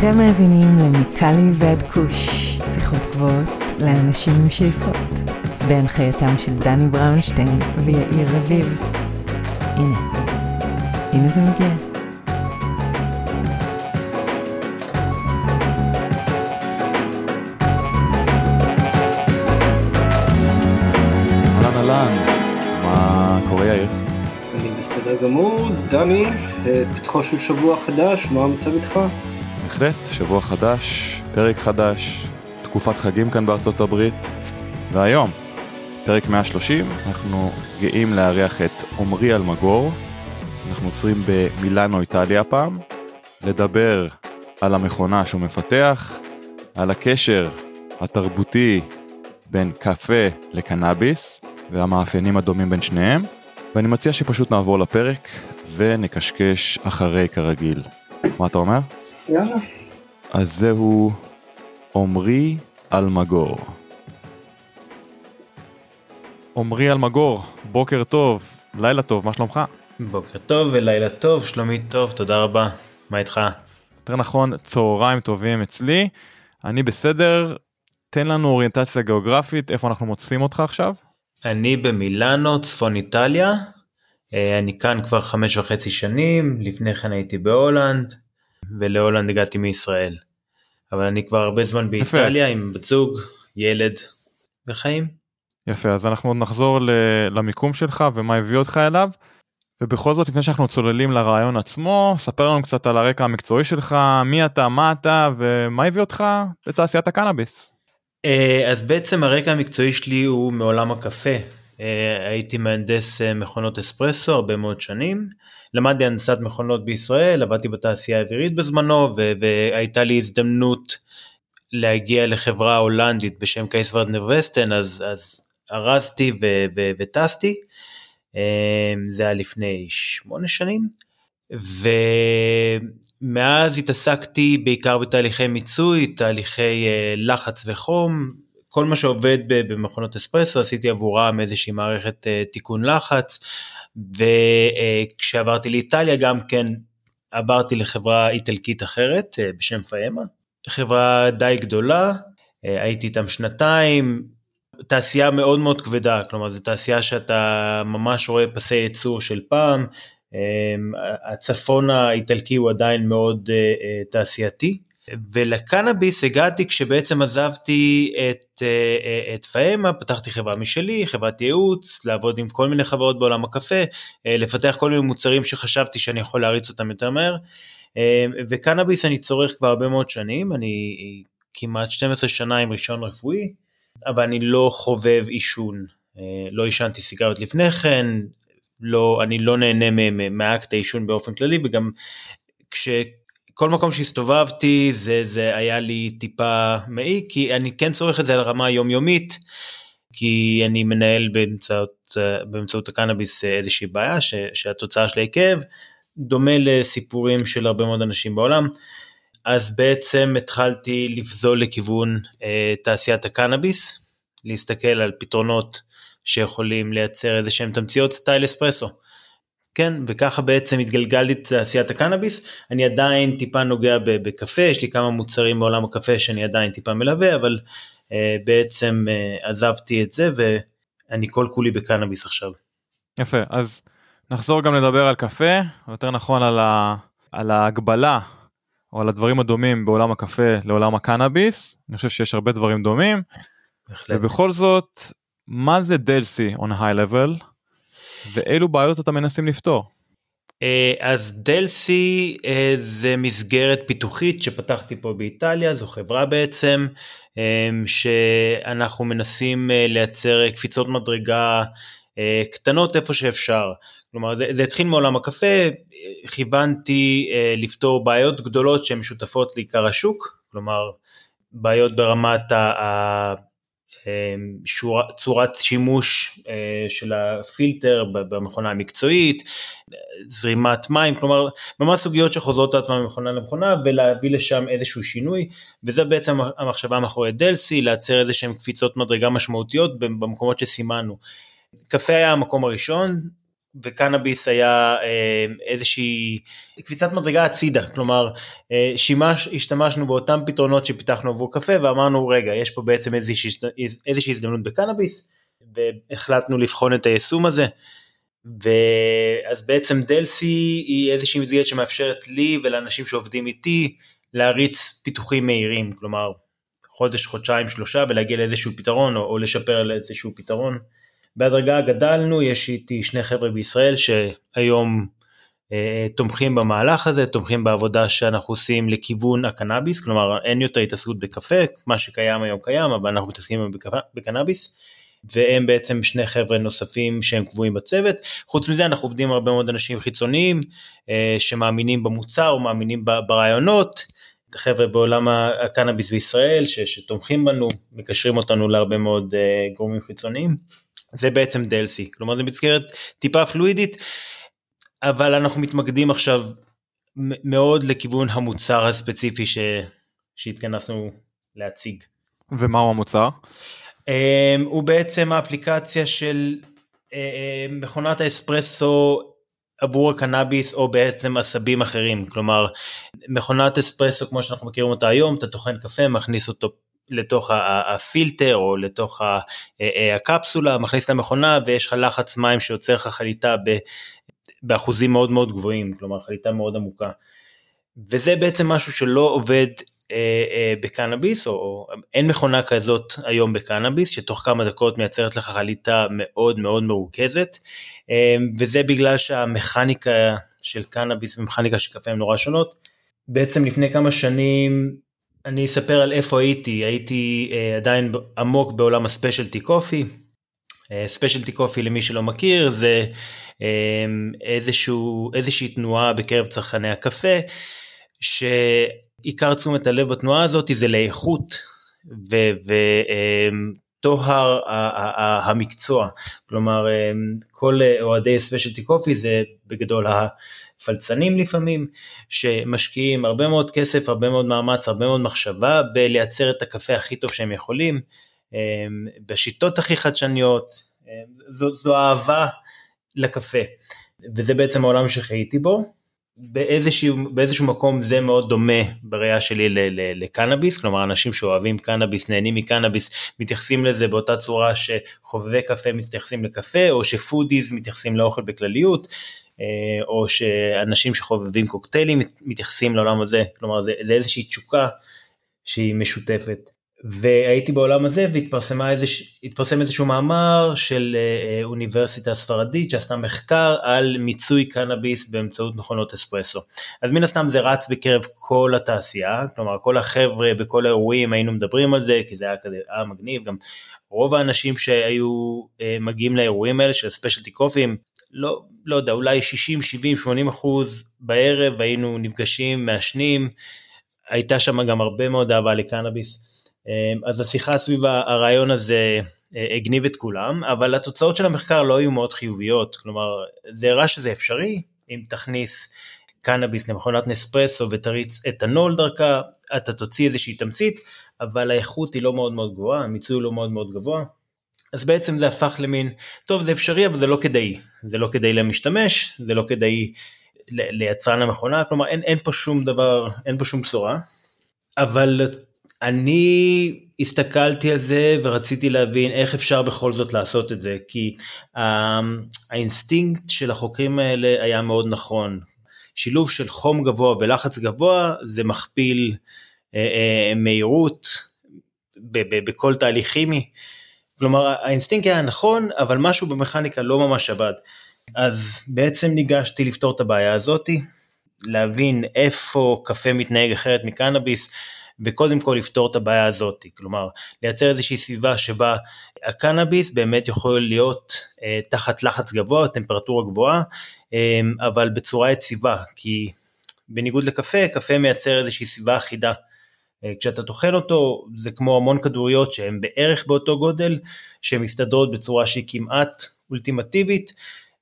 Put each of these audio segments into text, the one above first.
אתם מאזינים למיקלי ועד כוש, שיחות גבוהות לאנשים עם שאיפות, בהנחייתם של דני בראונשטיין ויאיר רביב. הנה, הנה זה מגיע. אהלן אהלן, מה קורה יאיר? אני בסדר גמור, דני, אה, פתחו של שבוע חדש, מה המצב איתך? בהחלט, שבוע חדש, פרק חדש, תקופת חגים כאן בארצות הברית, והיום, פרק 130, אנחנו גאים לארח את עמרי אלמגור, אנחנו עוצרים במילאנו איטליה הפעם, לדבר על המכונה שהוא מפתח, על הקשר התרבותי בין קפה לקנאביס והמאפיינים הדומים בין שניהם, ואני מציע שפשוט נעבור לפרק ונקשקש אחרי כרגיל. מה אתה אומר? יאללה. אז זהו עמרי אלמגור. עמרי אלמגור, בוקר טוב, לילה טוב, מה שלומך? בוקר טוב ולילה טוב, שלומי טוב, תודה רבה. מה איתך? יותר נכון, צהריים טובים אצלי. אני בסדר, תן לנו אוריינטציה גיאוגרפית, איפה אנחנו מוצאים אותך עכשיו? אני במילאנו, צפון איטליה. אה, אני כאן כבר חמש וחצי שנים, לפני כן הייתי בהולנד, ולהולנד הגעתי מישראל. אבל אני כבר הרבה זמן באיטליה עם בת זוג, ילד וחיים. יפה, אז אנחנו עוד נחזור למיקום שלך ומה הביא אותך אליו. ובכל זאת, לפני שאנחנו צוללים לרעיון עצמו, ספר לנו קצת על הרקע המקצועי שלך, מי אתה, מה אתה ומה הביא אותך לתעשיית הקנאביס. אה, אז בעצם הרקע המקצועי שלי הוא מעולם הקפה. אה, הייתי מהנדס אה, מכונות אספרסו הרבה מאוד שנים. למדתי הנדסת מכונות בישראל, עבדתי בתעשייה האווירית בזמנו, והייתה לי הזדמנות להגיע לחברה הולנדית בשם קייס ורדנר וסטן, אז, אז ארזתי וטסתי. זה היה לפני שמונה שנים. ומאז התעסקתי בעיקר בתהליכי מיצוי, תהליכי אה, לחץ וחום, כל מה שעובד במכונות אספרסו עשיתי עבורם איזושהי מערכת אה, תיקון לחץ, וכשעברתי לאיטליה גם כן עברתי לחברה איטלקית אחרת אה, בשם פאמה, חברה די גדולה, הייתי איתם שנתיים, תעשייה מאוד מאוד כבדה, כלומר זו תעשייה שאתה ממש רואה פסי ייצור של פעם, הצפון האיטלקי הוא עדיין מאוד תעשייתי. ולקנאביס הגעתי כשבעצם עזבתי את, uh, את פאמה, פתחתי חברה משלי, חברת ייעוץ, לעבוד עם כל מיני חברות בעולם הקפה, uh, לפתח כל מיני מוצרים שחשבתי שאני יכול להריץ אותם יותר מהר. וקנאביס אני צורך כבר הרבה מאוד שנים, אני כמעט 12 שנה עם רישיון רפואי, אבל אני לא חובב עישון. לא עישנתי סיגריות לפני כן, לא, אני לא נהנה מאקט העישון באופן כללי וגם כשכל מקום שהסתובבתי זה, זה היה לי טיפה מעיק כי אני כן צורך את זה על רמה יומיומית כי אני מנהל באמצעות, באמצעות הקנאביס איזושהי בעיה ש, שהתוצאה שלה היא כאב, דומה לסיפורים של הרבה מאוד אנשים בעולם. אז בעצם התחלתי לפזול לכיוון אה, תעשיית הקנאביס, להסתכל על פתרונות שיכולים לייצר איזה שהם תמציות סטייל אספרסו. כן, וככה בעצם התגלגלתי לתעשיית הקנאביס, אני עדיין טיפה נוגע בקפה, יש לי כמה מוצרים בעולם הקפה שאני עדיין טיפה מלווה, אבל uh, בעצם uh, עזבתי את זה ואני כל כולי בקנאביס עכשיו. יפה, אז נחזור גם לדבר על קפה, או יותר נכון על, ה, על ההגבלה או על הדברים הדומים בעולם הקפה לעולם הקנאביס, אני חושב שיש הרבה דברים דומים, בהחלט. ובכל זאת מה זה דלסי on high level ואילו בעיות אתם מנסים לפתור. אז דלסי זה מסגרת פיתוחית שפתחתי פה באיטליה, זו חברה בעצם שאנחנו מנסים לייצר קפיצות מדרגה קטנות איפה שאפשר. כלומר זה, זה התחיל מעולם הקפה, כיוונתי לפתור בעיות גדולות שהן משותפות לעיקר השוק, כלומר בעיות ברמת ה... שורה, צורת שימוש של הפילטר במכונה המקצועית, זרימת מים, כלומר ממש סוגיות שחוזרות את עצמן ממכונה למכונה ולהביא לשם איזשהו שינוי וזה בעצם המחשבה מאחורי דלסי, לייצר איזה שהם קפיצות מדרגה משמעותיות במקומות שסימנו. קפה היה המקום הראשון, וקנאביס היה אה, איזושהי קפיצת מדרגה הצידה, כלומר אה, שימש, השתמשנו באותם פתרונות שפיתחנו עבור קפה ואמרנו רגע יש פה בעצם איזושהי, איזושהי הזדמנות בקנאביס והחלטנו לבחון את היישום הזה. ואז בעצם דלסי היא איזושהי מסגרת שמאפשרת לי ולאנשים שעובדים איתי להריץ פיתוחים מהירים, כלומר חודש, חודשיים, שלושה ולהגיע לאיזשהו פתרון או, או לשפר לאיזשהו פתרון. בהדרגה גדלנו, יש איתי שני חבר'ה בישראל שהיום אה, תומכים במהלך הזה, תומכים בעבודה שאנחנו עושים לכיוון הקנאביס, כלומר אין יותר התעסקות בקפה, מה שקיים היום קיים, אבל אנחנו מתעסקים בקנאביס. והם בעצם שני חבר'ה נוספים שהם קבועים בצוות. חוץ מזה אנחנו עובדים הרבה מאוד אנשים חיצוניים אה, שמאמינים במוצר מאמינים ברעיונות. חבר'ה בעולם הקנאביס בישראל ש, שתומכים בנו, מקשרים אותנו להרבה מאוד אה, גורמים חיצוניים. זה בעצם דלסי, כלומר זה מסגרת טיפה פלואידית, אבל אנחנו מתמקדים עכשיו מאוד לכיוון המוצר הספציפי ש... שהתכנסנו להציג. ומהו המוצר? Um, הוא בעצם האפליקציה של uh, מכונת האספרסו עבור הקנאביס או בעצם עשבים אחרים, כלומר מכונת אספרסו כמו שאנחנו מכירים אותה היום, אתה טוחן קפה, מכניס אותו לתוך הפילטר או לתוך הקפסולה, מכניס למכונה ויש לך לחץ מים שיוצר לך חליטה באחוזים מאוד מאוד גבוהים, כלומר חליטה מאוד עמוקה. וזה בעצם משהו שלא עובד אה, אה, בקנאביס, או, או אין מכונה כזאת היום בקנאביס, שתוך כמה דקות מייצרת לך חליטה מאוד מאוד מרוכזת, אה, וזה בגלל שהמכניקה של קנאביס ומכניקה של קפה הן נורא שונות. בעצם לפני כמה שנים אני אספר על איפה הייתי, הייתי אה, עדיין עמוק בעולם הספיישלטי קופי. ספיישלטי קופי למי שלא מכיר זה אה, איזשהו, איזושהי תנועה בקרב צרכני הקפה שעיקר תשומת הלב בתנועה הזאת זה לאיכות וטוהר המקצוע, כלומר כל אוהדי ספיישלטי קופי זה בגדול הפלצנים לפעמים, שמשקיעים הרבה מאוד כסף, הרבה מאוד מאמץ, הרבה מאוד מחשבה בלייצר את הקפה הכי טוב שהם יכולים, בשיטות הכי חדשניות, זו, זו אהבה לקפה, וזה בעצם העולם שחייתי בו. באיזשהו, באיזשהו מקום זה מאוד דומה בראייה שלי לקנאביס, כלומר אנשים שאוהבים קנאביס, נהנים מקנאביס, מתייחסים לזה באותה צורה שחובבי קפה מתייחסים לקפה, או שפודיז מתייחסים לאוכל בכלליות, או שאנשים שחובבים קוקטיילים מתייחסים לעולם הזה, כלומר זה, זה איזושהי תשוקה שהיא משותפת. והייתי בעולם הזה והתפרסם איזשהו מאמר של אה, אה, אוניברסיטה ספרדית שעשתה מחקר על מיצוי קנאביס באמצעות מכונות אספרסו. אז מן הסתם זה רץ בקרב כל התעשייה, כלומר כל החבר'ה בכל האירועים היינו מדברים על זה כי זה היה כזה היה מגניב, גם רוב האנשים שהיו אה, מגיעים לאירועים האלה של ספיישלטי קופים, לא, לא יודע, אולי 60, 70, 80 אחוז בערב היינו נפגשים, מעשנים, הייתה שם גם הרבה מאוד אהבה לקנאביס. אמ, אז השיחה סביב הרעיון הזה אה, הגניב את כולם, אבל התוצאות של המחקר לא היו מאוד חיוביות, כלומר זה הראה שזה אפשרי, אם תכניס קנאביס למכונת נספרסו ותריץ אתנול דרכה, אתה תוציא איזושהי תמצית, אבל האיכות היא לא מאוד מאוד גבוהה, המיצוי הוא לא מאוד מאוד גבוה, אז בעצם זה הפך למין, טוב זה אפשרי אבל זה לא כדאי, זה לא כדאי למשתמש, זה לא כדאי ליצרן המכונה, כלומר אין, אין פה שום דבר, אין פה שום בשורה, אבל אני הסתכלתי על זה ורציתי להבין איך אפשר בכל זאת לעשות את זה, כי האינסטינקט של החוקרים האלה היה מאוד נכון. שילוב של חום גבוה ולחץ גבוה זה מכפיל אה, אה, מהירות בכל תהליך כימי. כלומר האינסטינקט היה נכון, אבל משהו במכניקה לא ממש עבד. אז בעצם ניגשתי לפתור את הבעיה הזאתי, להבין איפה קפה מתנהג אחרת מקנאביס. וקודם כל לפתור את הבעיה הזאת, כלומר לייצר איזושהי סביבה שבה הקנאביס באמת יכול להיות אה, תחת לחץ גבוה, טמפרטורה גבוהה, אה, אבל בצורה יציבה, כי בניגוד לקפה, קפה מייצר איזושהי סביבה אחידה. אה, כשאתה טוחן אותו זה כמו המון כדוריות שהן בערך באותו גודל, שהן מסתדרות בצורה שהיא כמעט אולטימטיבית,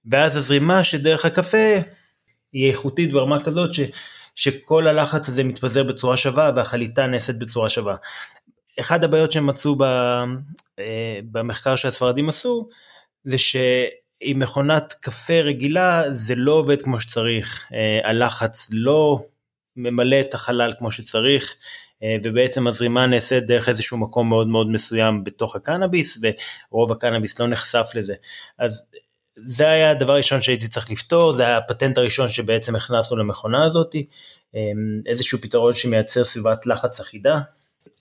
ואז הזרימה שדרך הקפה היא איכותית ברמה כזאת ש... שכל הלחץ הזה מתפזר בצורה שווה והחליטה נעשית בצורה שווה. אחד הבעיות שהם מצאו ב, אה, במחקר שהספרדים עשו, זה עם מכונת קפה רגילה זה לא עובד כמו שצריך, הלחץ לא ממלא את החלל כמו שצריך, ובעצם הזרימה נעשית דרך איזשהו מקום מאוד מאוד מסוים בתוך הקנאביס, ורוב הקנאביס לא נחשף לזה. אז זה היה הדבר הראשון שהייתי צריך לפתור, זה היה הפטנט הראשון שבעצם הכנסנו למכונה הזאת, איזשהו פתרון שמייצר סביבת לחץ אחידה,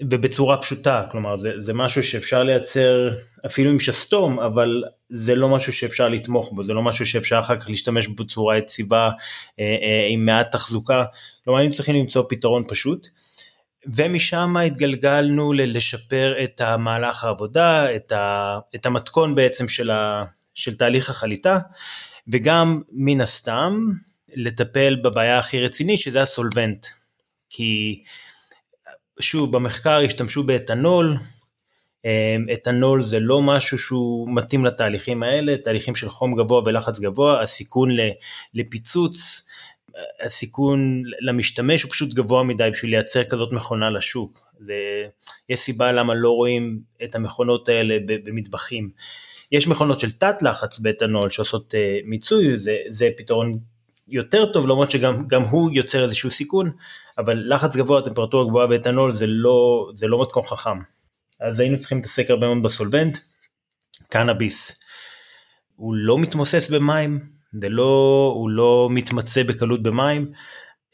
ובצורה פשוטה, כלומר זה, זה משהו שאפשר לייצר אפילו עם שסתום, אבל זה לא משהו שאפשר לתמוך בו, זה לא משהו שאפשר אחר כך להשתמש בו בצורה יציבה אה, אה, עם מעט תחזוקה, כלומר היינו צריכים למצוא פתרון פשוט. ומשם התגלגלנו לשפר את המהלך העבודה, את, ה, את המתכון בעצם של, ה, של תהליך החליטה, וגם מן הסתם לטפל בבעיה הכי רצינית שזה הסולבנט. כי שוב, במחקר השתמשו באתנול, אמ, אתנול זה לא משהו שהוא מתאים לתהליכים האלה, תהליכים של חום גבוה ולחץ גבוה, הסיכון לפיצוץ, הסיכון למשתמש הוא פשוט גבוה מדי בשביל לייצר כזאת מכונה לשוק. זה, יש סיבה למה לא רואים את המכונות האלה במטבחים. יש מכונות של תת לחץ באתנול שעושות uh, מיצוי, זה, זה פתרון יותר טוב למרות שגם הוא יוצר איזשהו סיכון, אבל לחץ גבוה, טמפרטורה גבוהה באתנול זה לא, זה לא מתכון חכם. אז היינו צריכים להתעסק הרבה מאוד בסולבנט, קנאביס. הוא לא מתמוסס במים, זה לא, הוא לא מתמצא בקלות במים,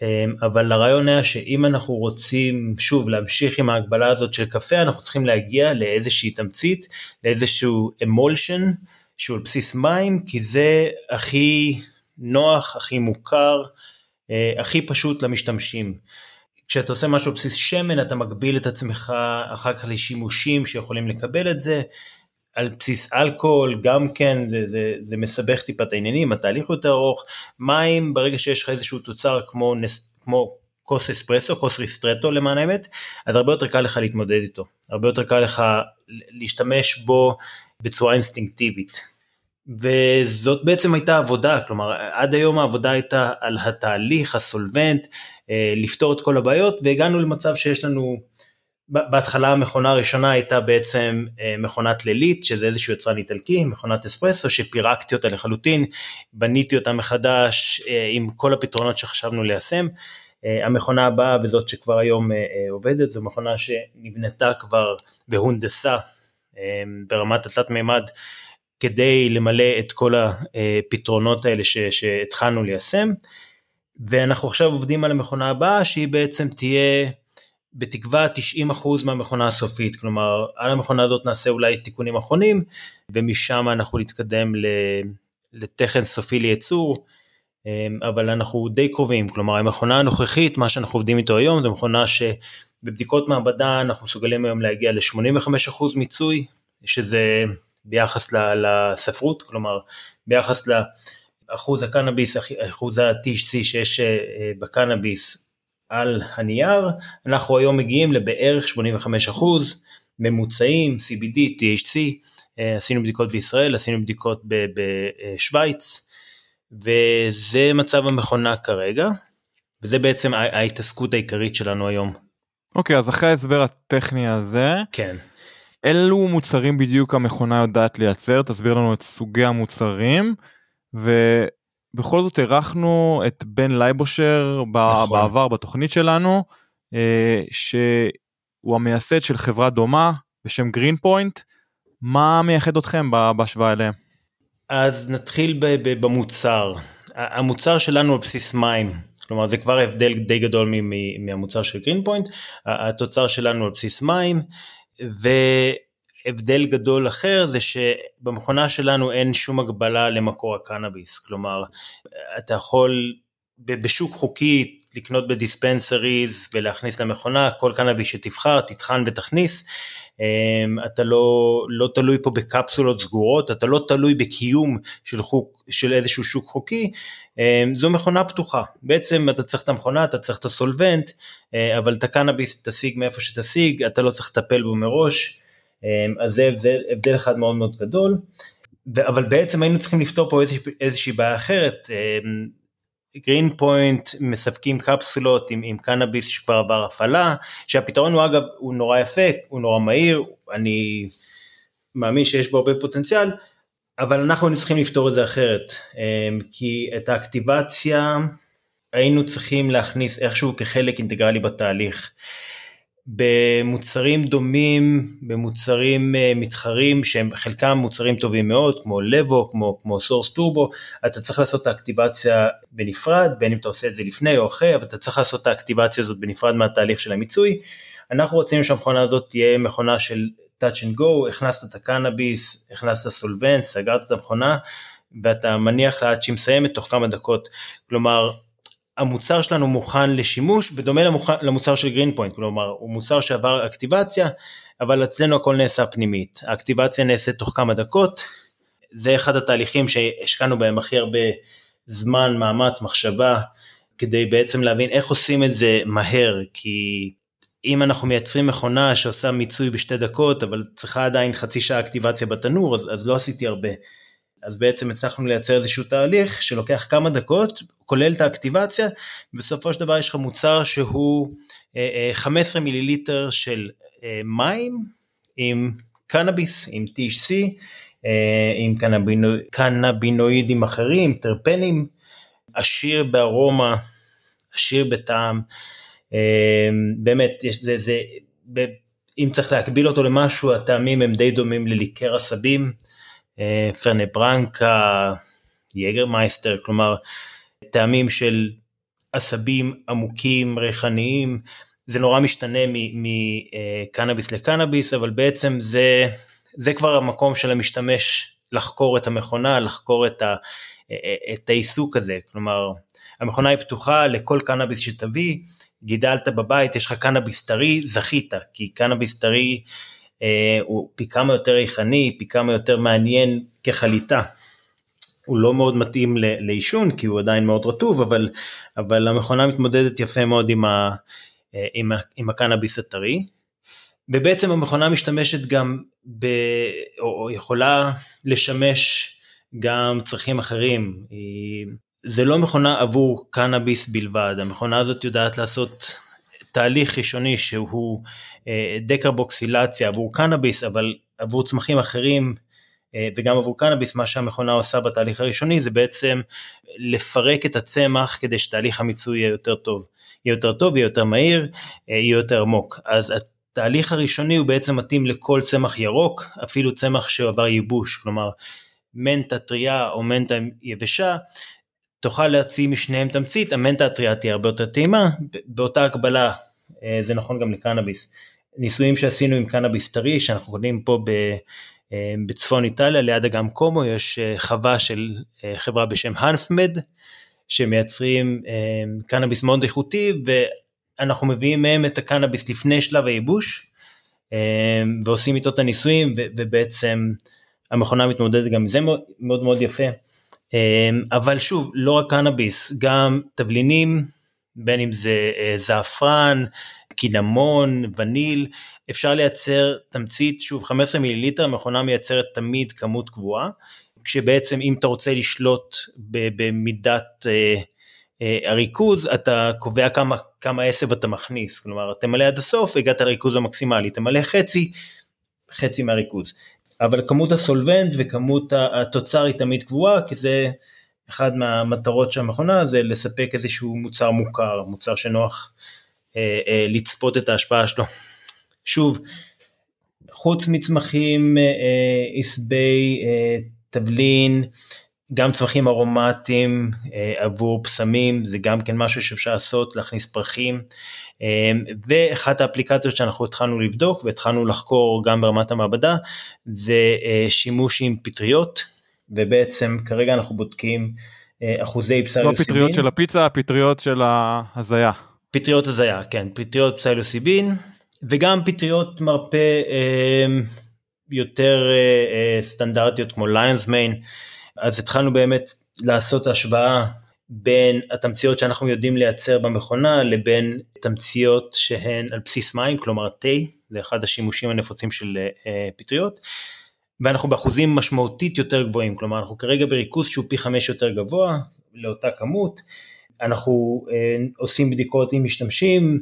אמ, אבל הרעיון היה שאם אנחנו רוצים שוב להמשיך עם ההגבלה הזאת של קפה, אנחנו צריכים להגיע לאיזושהי תמצית, לאיזשהו אמולשן שהוא על בסיס מים, כי זה הכי נוח, הכי מוכר, אה, הכי פשוט למשתמשים. כשאתה עושה משהו בסיס שמן אתה מגביל את עצמך אחר כך לשימושים שיכולים לקבל את זה, על בסיס אלכוהול גם כן זה, זה, זה מסבך טיפה את העניינים, התהליך יותר ארוך, מים ברגע שיש לך איזשהו תוצר כמו, כמו כוס אספרסו, כוס ריסטרטו למען האמת, אז הרבה יותר קל לך להתמודד איתו, הרבה יותר קל לך להשתמש בו בצורה אינסטינקטיבית. וזאת בעצם הייתה עבודה, כלומר עד היום העבודה הייתה על התהליך, הסולבנט, אה, לפתור את כל הבעיות והגענו למצב שיש לנו, בהתחלה המכונה הראשונה הייתה בעצם אה, מכונת לילית, שזה איזשהו יצרן איטלקי, מכונת אספרסו שפירקתי אותה לחלוטין, בניתי אותה מחדש אה, עם כל הפתרונות שחשבנו ליישם. המכונה הבאה וזאת שכבר היום עובדת, זו מכונה שנבנתה כבר והונדסה ברמת התלת מימד כדי למלא את כל הפתרונות האלה שהתחלנו ליישם. ואנחנו עכשיו עובדים על המכונה הבאה שהיא בעצם תהיה בתקווה 90% מהמכונה הסופית, כלומר על המכונה הזאת נעשה אולי תיקונים אחרונים ומשם אנחנו נתקדם לתכן סופי לייצור, אבל אנחנו די קרובים, כלומר המכונה הנוכחית, מה שאנחנו עובדים איתו היום, זו מכונה שבבדיקות מעבדה אנחנו מסוגלים היום להגיע ל-85% מיצוי, שזה ביחס לספרות, כלומר ביחס לאחוז הקנאביס, אחוז ה-THC שיש אה, בקנאביס על הנייר, אנחנו היום מגיעים לבערך 85 אחוז ממוצעים, CBD, THC, אה, עשינו בדיקות בישראל, עשינו בדיקות בשוויץ, וזה מצב המכונה כרגע, וזה בעצם ההתעסקות העיקרית שלנו היום. אוקיי, okay, אז אחרי ההסבר הטכני הזה, כן. אילו מוצרים בדיוק המכונה יודעת לייצר, תסביר לנו את סוגי המוצרים, ובכל זאת אירחנו את בן לייבושר נכון. בעבר בתוכנית שלנו, אה, שהוא המייסד של חברה דומה בשם גרין פוינט, מה מייחד אתכם בהשוואה אליהם? אז נתחיל במוצר, המוצר שלנו על בסיס מים. כלומר זה כבר הבדל די גדול מהמוצר של גרין פוינט, התוצר שלנו על בסיס מים, והבדל גדול אחר זה שבמכונה שלנו אין שום הגבלה למקור הקנאביס, כלומר אתה יכול בשוק חוקי לקנות בדיספנסריז ולהכניס למכונה כל קנאביס שתבחר תטחן ותכניס. אמ, אתה לא, לא תלוי פה בקפסולות סגורות אתה לא תלוי בקיום של, חוק, של איזשהו שוק חוקי. אמ, זו מכונה פתוחה. בעצם אתה צריך את המכונה אתה צריך את הסולבנט אה, אבל את הקנאביס תשיג מאיפה שתשיג אתה לא צריך לטפל בו מראש אז זה הבדל, הבדל אחד מאוד מאוד גדול אבל בעצם היינו צריכים לפתור פה איזושה, איזושהי בעיה אחרת גרין פוינט מספקים קפסולות עם, עם קנאביס שכבר עבר הפעלה, שהפתרון הוא אגב, הוא נורא יפה, הוא נורא מהיר, אני מאמין שיש בו הרבה פוטנציאל, אבל אנחנו צריכים לפתור את זה אחרת, אמ, כי את האקטיבציה היינו צריכים להכניס איכשהו כחלק אינטגרלי בתהליך. במוצרים דומים, במוצרים אה, מתחרים שהם חלקם מוצרים טובים מאוד כמו LEVO, כמו, כמו Source Turbo, אתה צריך לעשות את האקטיבציה בנפרד, בין אם אתה עושה את זה לפני או אחרי, אבל אתה צריך לעשות את האקטיבציה הזאת בנפרד מהתהליך של המיצוי. אנחנו רצינו שהמכונה הזאת תהיה מכונה של touch and go, הכנסת את הקנאביס, הכנסת סולבנט, סגרת את המכונה, ואתה מניח לה עד שהיא מסיימת תוך כמה דקות. כלומר, המוצר שלנו מוכן לשימוש, בדומה למוכן, למוצר של גרין פוינט, כלומר, הוא מוצר שעבר אקטיבציה, אבל אצלנו הכל נעשה פנימית. האקטיבציה נעשית תוך כמה דקות, זה אחד התהליכים שהשקענו בהם הכי הרבה זמן, מאמץ, מחשבה, כדי בעצם להבין איך עושים את זה מהר, כי אם אנחנו מייצרים מכונה שעושה מיצוי בשתי דקות, אבל צריכה עדיין חצי שעה אקטיבציה בתנור, אז, אז לא עשיתי הרבה. אז בעצם הצלחנו לייצר איזשהו תהליך שלוקח כמה דקות, כולל את האקטיבציה, ובסופו של דבר יש לך מוצר שהוא 15 אה, אה, מיליליטר של אה, מים עם קנאביס, עם THC, עם קנבינו, קנבינואידים אחרים, טרפנים, עשיר בארומה, עשיר בטעם. באמת, יש, זה, זה, אם צריך להקביל אותו למשהו, הטעמים הם די דומים לליקר עשבים. אה, פרנה ברנקה, יגרמייסטר, כלומר טעמים של עשבים עמוקים, ריחניים, זה נורא משתנה מקנאביס לקנאביס, אבל בעצם זה, זה כבר המקום של המשתמש לחקור את המכונה, לחקור את, ה, את העיסוק הזה, כלומר המכונה היא פתוחה לכל קנאביס שתביא, גידלת בבית, יש לך קנאביס טרי, זכית, כי קנאביס טרי אה, הוא פי כמה יותר ריחני, פי כמה יותר מעניין כחליטה. הוא לא מאוד מתאים לעישון כי הוא עדיין מאוד רטוב, אבל, אבל המכונה מתמודדת יפה מאוד עם, ה, אה, עם, ה, עם הקנאביס הטרי. ובעצם המכונה משתמשת גם, ב, או, או יכולה לשמש גם צרכים אחרים. היא, זה לא מכונה עבור קנאביס בלבד, המכונה הזאת יודעת לעשות תהליך ראשוני שהוא אה, דקרבוקסילציה עבור קנאביס, אבל עבור צמחים אחרים אה, וגם עבור קנאביס, מה שהמכונה עושה בתהליך הראשוני זה בעצם לפרק את הצמח כדי שתהליך המיצוי יהיה יותר טוב. יהיה יותר טוב, יהיה יותר מהיר, אה, יהיה יותר עמוק. אז התהליך הראשוני הוא בעצם מתאים לכל צמח ירוק, אפילו צמח שעבר ייבוש, כלומר מנטה טריה או מנטה יבשה, תוכל להציע משניהם תמצית, המנטה הטריה תהיה הרבה יותר טעימה, באותה הקבלה אה, זה נכון גם לקנאביס. ניסויים שעשינו עם קנאביס טרי, שאנחנו קונים פה ב, אה, בצפון איטליה, ליד אגם קומו, יש אה, חווה של חברה בשם הנפמד, שמייצרים קנאביס מאוד איכותי, ואנחנו מביאים מהם את הקנאביס לפני שלב הייבוש, ועושים איתו את הניסויים, ובעצם המכונה מתמודדת גם עם זה מאוד מאוד יפה. אבל שוב, לא רק קנאביס, גם תבלינים, בין אם זה אה, זעפרן, קינמון, וניל, אפשר לייצר תמצית, שוב 15 מיליליטר, המכונה מייצרת תמיד כמות קבועה, כשבעצם אם אתה רוצה לשלוט במידת אה, אה, הריכוז, אתה קובע כמה, כמה עשב אתה מכניס, כלומר תמלא עד הסוף, הגעת לריכוז המקסימלי, תמלא חצי, חצי מהריכוז. אבל כמות הסולבנט וכמות התוצר היא תמיד קבועה, כי זה אחד מהמטרות של המכונה זה לספק איזשהו מוצר מוכר, מוצר שנוח אה, אה, לצפות את ההשפעה שלו. שוב, חוץ מצמחים, אה, אה, עשבי אה, תבלין, גם צמחים ארומטיים אה, עבור פסמים, זה גם כן משהו שאפשר לעשות, להכניס פרחים. אה, ואחת האפליקציות שאנחנו התחלנו לבדוק והתחלנו לחקור גם ברמת המעבדה, זה אה, שימוש עם פטריות, ובעצם כרגע אנחנו בודקים אה, אחוזי פסילוסיבין. לא פטריות של הפיצה, פטריות של ההזיה. פטריות הזיה, כן, פטריות פסילוסיבין, וגם פטריות מרפא אה, יותר אה, סטנדרטיות כמו ליונס מיין, אז התחלנו באמת לעשות השוואה בין התמציות שאנחנו יודעים לייצר במכונה לבין תמציות שהן על בסיס מים, כלומר תה, זה אחד השימושים הנפוצים של פטריות. ואנחנו באחוזים משמעותית יותר גבוהים, כלומר אנחנו כרגע בריכוז שהוא פי חמש יותר גבוה לאותה כמות, אנחנו אה, עושים בדיקות עם משתמשים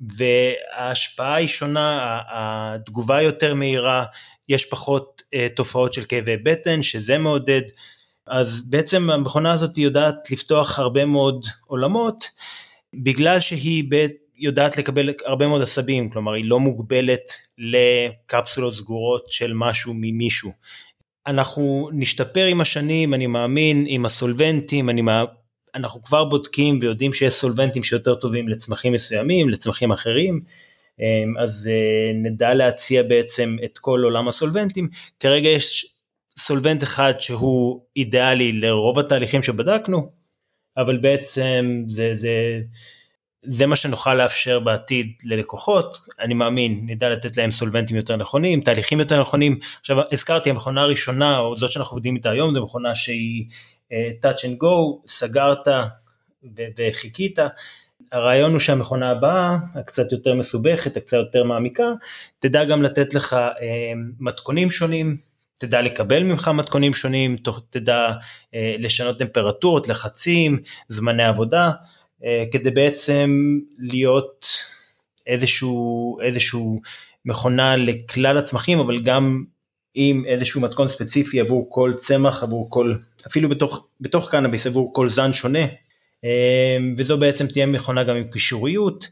וההשפעה היא שונה, התגובה יותר מהירה, יש פחות אה, תופעות של כאבי בטן, שזה מעודד. אז בעצם המכונה הזאת יודעת לפתוח הרבה מאוד עולמות, בגלל שהיא בית, יודעת לקבל הרבה מאוד עשבים, כלומר היא לא מוגבלת לקפסולות סגורות של משהו ממישהו. אנחנו נשתפר עם השנים, אני מאמין, עם הסולבנטים, אני מאמין, אנחנו כבר בודקים ויודעים שיש סולבנטים שיותר טובים לצמחים מסוימים, לצמחים אחרים, אמ, אז אה, נדע להציע בעצם את כל עולם הסולבנטים. כרגע יש סולבנט אחד שהוא אידיאלי לרוב התהליכים שבדקנו, אבל בעצם זה, זה, זה מה שנוכל לאפשר בעתיד ללקוחות, אני מאמין, נדע לתת להם סולבנטים יותר נכונים, תהליכים יותר נכונים. עכשיו הזכרתי, המכונה הראשונה, או זאת שאנחנו עובדים איתה היום, זו מכונה שהיא uh, touch and go, סגרת וחיכית. הרעיון הוא שהמכונה הבאה, הקצת יותר מסובכת, הקצת יותר מעמיקה, תדע גם לתת לך uh, מתכונים שונים, תדע לקבל ממך מתכונים שונים, תדע uh, לשנות טמפרטורות, לחצים, זמני עבודה. אה, כדי בעצם להיות איזשהו, איזשהו מכונה לכלל הצמחים, אבל גם עם איזשהו מתכון ספציפי עבור כל צמח, עבור כל, אפילו בתוך, בתוך קנאביס, עבור כל זן שונה. אה, וזו בעצם תהיה מכונה גם עם קישוריות,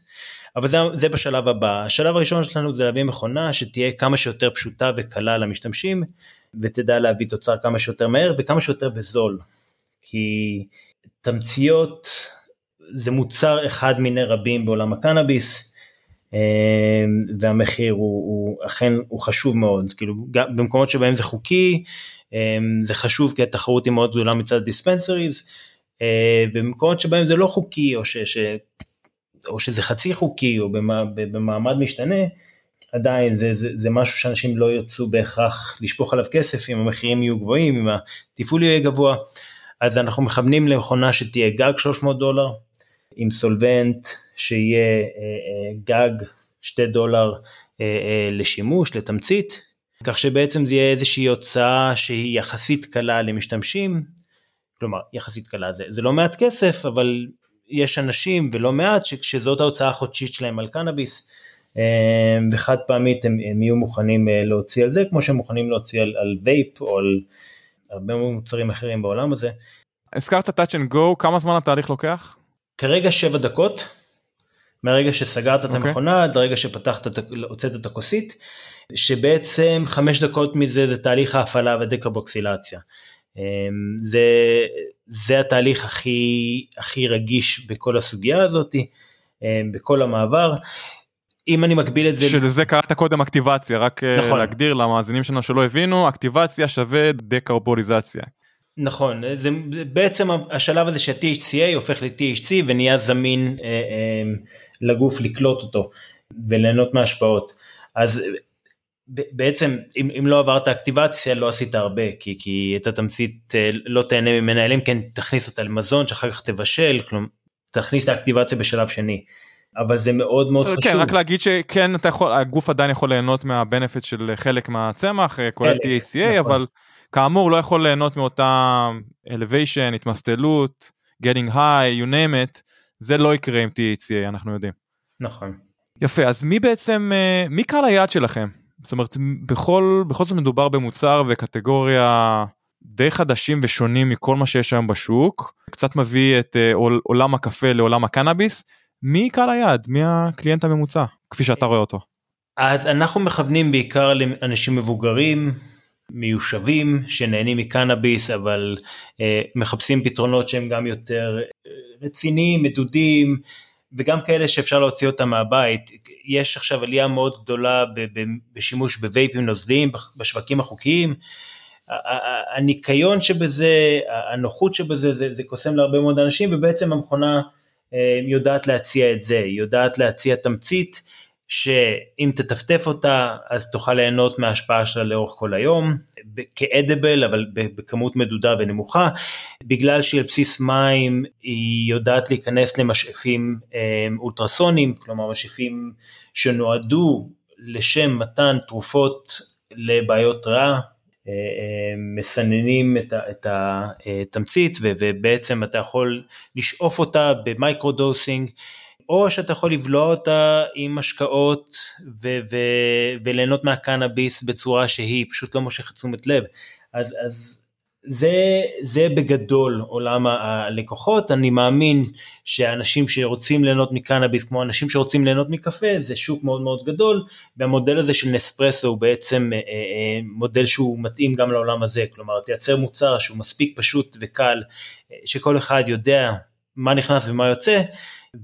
אבל זה, זה בשלב הבא. השלב הראשון שלנו זה להביא מכונה שתהיה כמה שיותר פשוטה וקלה למשתמשים, ותדע להביא תוצר כמה שיותר מהר וכמה שיותר בזול. כי תמציות זה מוצר אחד מיני רבים בעולם הקנאביס, אה, והמחיר הוא, הוא אכן הוא חשוב מאוד, כאילו גם במקומות שבהם זה חוקי, אה, זה חשוב כי התחרות היא מאוד גדולה מצד דיספנסריז, אה, במקומות שבהם זה לא חוקי או, ש, או שזה חצי חוקי או במעמד משתנה, עדיין זה, זה, זה משהו שאנשים לא ירצו בהכרח לשפוך עליו כסף אם המחירים יהיו גבוהים, אם התפעול יהיה גבוה, אז אנחנו מכוונים למכונה שתהיה גג 300 דולר, עם סולבנט שיהיה אה, אה, גג 2 דולר אה, לשימוש, לתמצית, כך שבעצם זה יהיה איזושהי הוצאה שהיא יחסית קלה למשתמשים, כלומר יחסית קלה זה, זה לא מעט כסף אבל יש אנשים ולא מעט שזאת ההוצאה החודשית שלהם על קנאביס וחד פעמית הם, הם יהיו מוכנים להוציא על זה כמו שהם מוכנים להוציא על, על וייפ או על הרבה מוצרים אחרים בעולם הזה. הזכרת touch and go כמה זמן התהליך לוקח? כרגע שבע דקות, מהרגע שסגרת את okay. אוקיי. המכונה עד הרגע שפתחת, הוצאת את הכוסית, שבעצם חמש דקות מזה זה תהליך ההפעלה ודקרבוקסילציה. אמ, זה, זה התהליך הכי, הכי רגיש בכל הסוגיה הזאת, אמ, בכל המעבר. אם אני מקביל את זה... שלזה קראת קודם אקטיבציה, רק אה, נכון. להגדיר למאזינים שלנו שלא הבינו, אקטיבציה שווה דקרבוליזציה. נכון, זה, זה בעצם השלב הזה שה-THCA הופך ל-THC ונהיה זמין אה, אה, לגוף לקלוט אותו וליהנות מההשפעות. אז בעצם אם, אם לא עברת אקטיבציה לא עשית הרבה כי, כי את התמצית אה, לא תהנה ממנה אלא אם כן תכניס אותה למזון שאחר כך תבשל, כלומר תכניס את האקטיבציה בשלב שני. אבל זה מאוד מאוד כן, חשוב. כן, רק להגיד שכן אתה יכול, הגוף עדיין יכול ליהנות מהבנפיט של חלק מהצמח, אה, כולל THCA, נכון. אבל כאמור לא יכול ליהנות מאותה elevation, התמסטלות, getting high, you name it, זה לא יקרה עם THCA, אנחנו יודעים. נכון. יפה, אז מי בעצם, אה, מי קהל היעד שלכם? זאת אומרת, בכל, בכל זאת מדובר במוצר וקטגוריה די חדשים ושונים מכל מה שיש היום בשוק, קצת מביא את אה, עולם הקפה לעולם הקנאביס. מי קהל היעד? מי הקליינט הממוצע, כפי שאתה רואה אותו? אז אנחנו מכוונים בעיקר לאנשים מבוגרים, מיושבים שנהנים מקנאביס אבל אה, מחפשים פתרונות שהם גם יותר אה, רציניים, מדודים וגם כאלה שאפשר להוציא אותם מהבית. יש עכשיו עלייה מאוד גדולה בשימוש בווייפים נוזליים בשווקים החוקיים. הניקיון שבזה, הנוחות שבזה, זה, זה קוסם להרבה מאוד אנשים ובעצם המכונה אה, יודעת להציע את זה, היא יודעת להציע תמצית שאם תטפטף אותה אז תוכל ליהנות מההשפעה שלה לאורך כל היום, כאדיבל אבל בכמות מדודה ונמוכה, בגלל שהיא על בסיס מים היא יודעת להיכנס למשאפים אה, אולטרסונים, כלומר משאפים שנועדו לשם מתן תרופות לבעיות ריאה, אה, אה, מסננים את התמצית ובעצם אתה יכול לשאוף אותה במייקרו דוסינג או שאתה יכול לבלוע אותה עם משקאות ו- ו- וליהנות מהקנאביס בצורה שהיא פשוט לא מושכת תשומת לב. אז, אז זה, זה בגדול עולם הלקוחות, אני מאמין שאנשים שרוצים ליהנות מקנאביס כמו אנשים שרוצים ליהנות מקפה זה שוק מאוד מאוד גדול והמודל הזה של נספרסו הוא בעצם אה, אה, מודל שהוא מתאים גם לעולם הזה, כלומר תייצר מוצר שהוא מספיק פשוט וקל אה, שכל אחד יודע מה נכנס ומה יוצא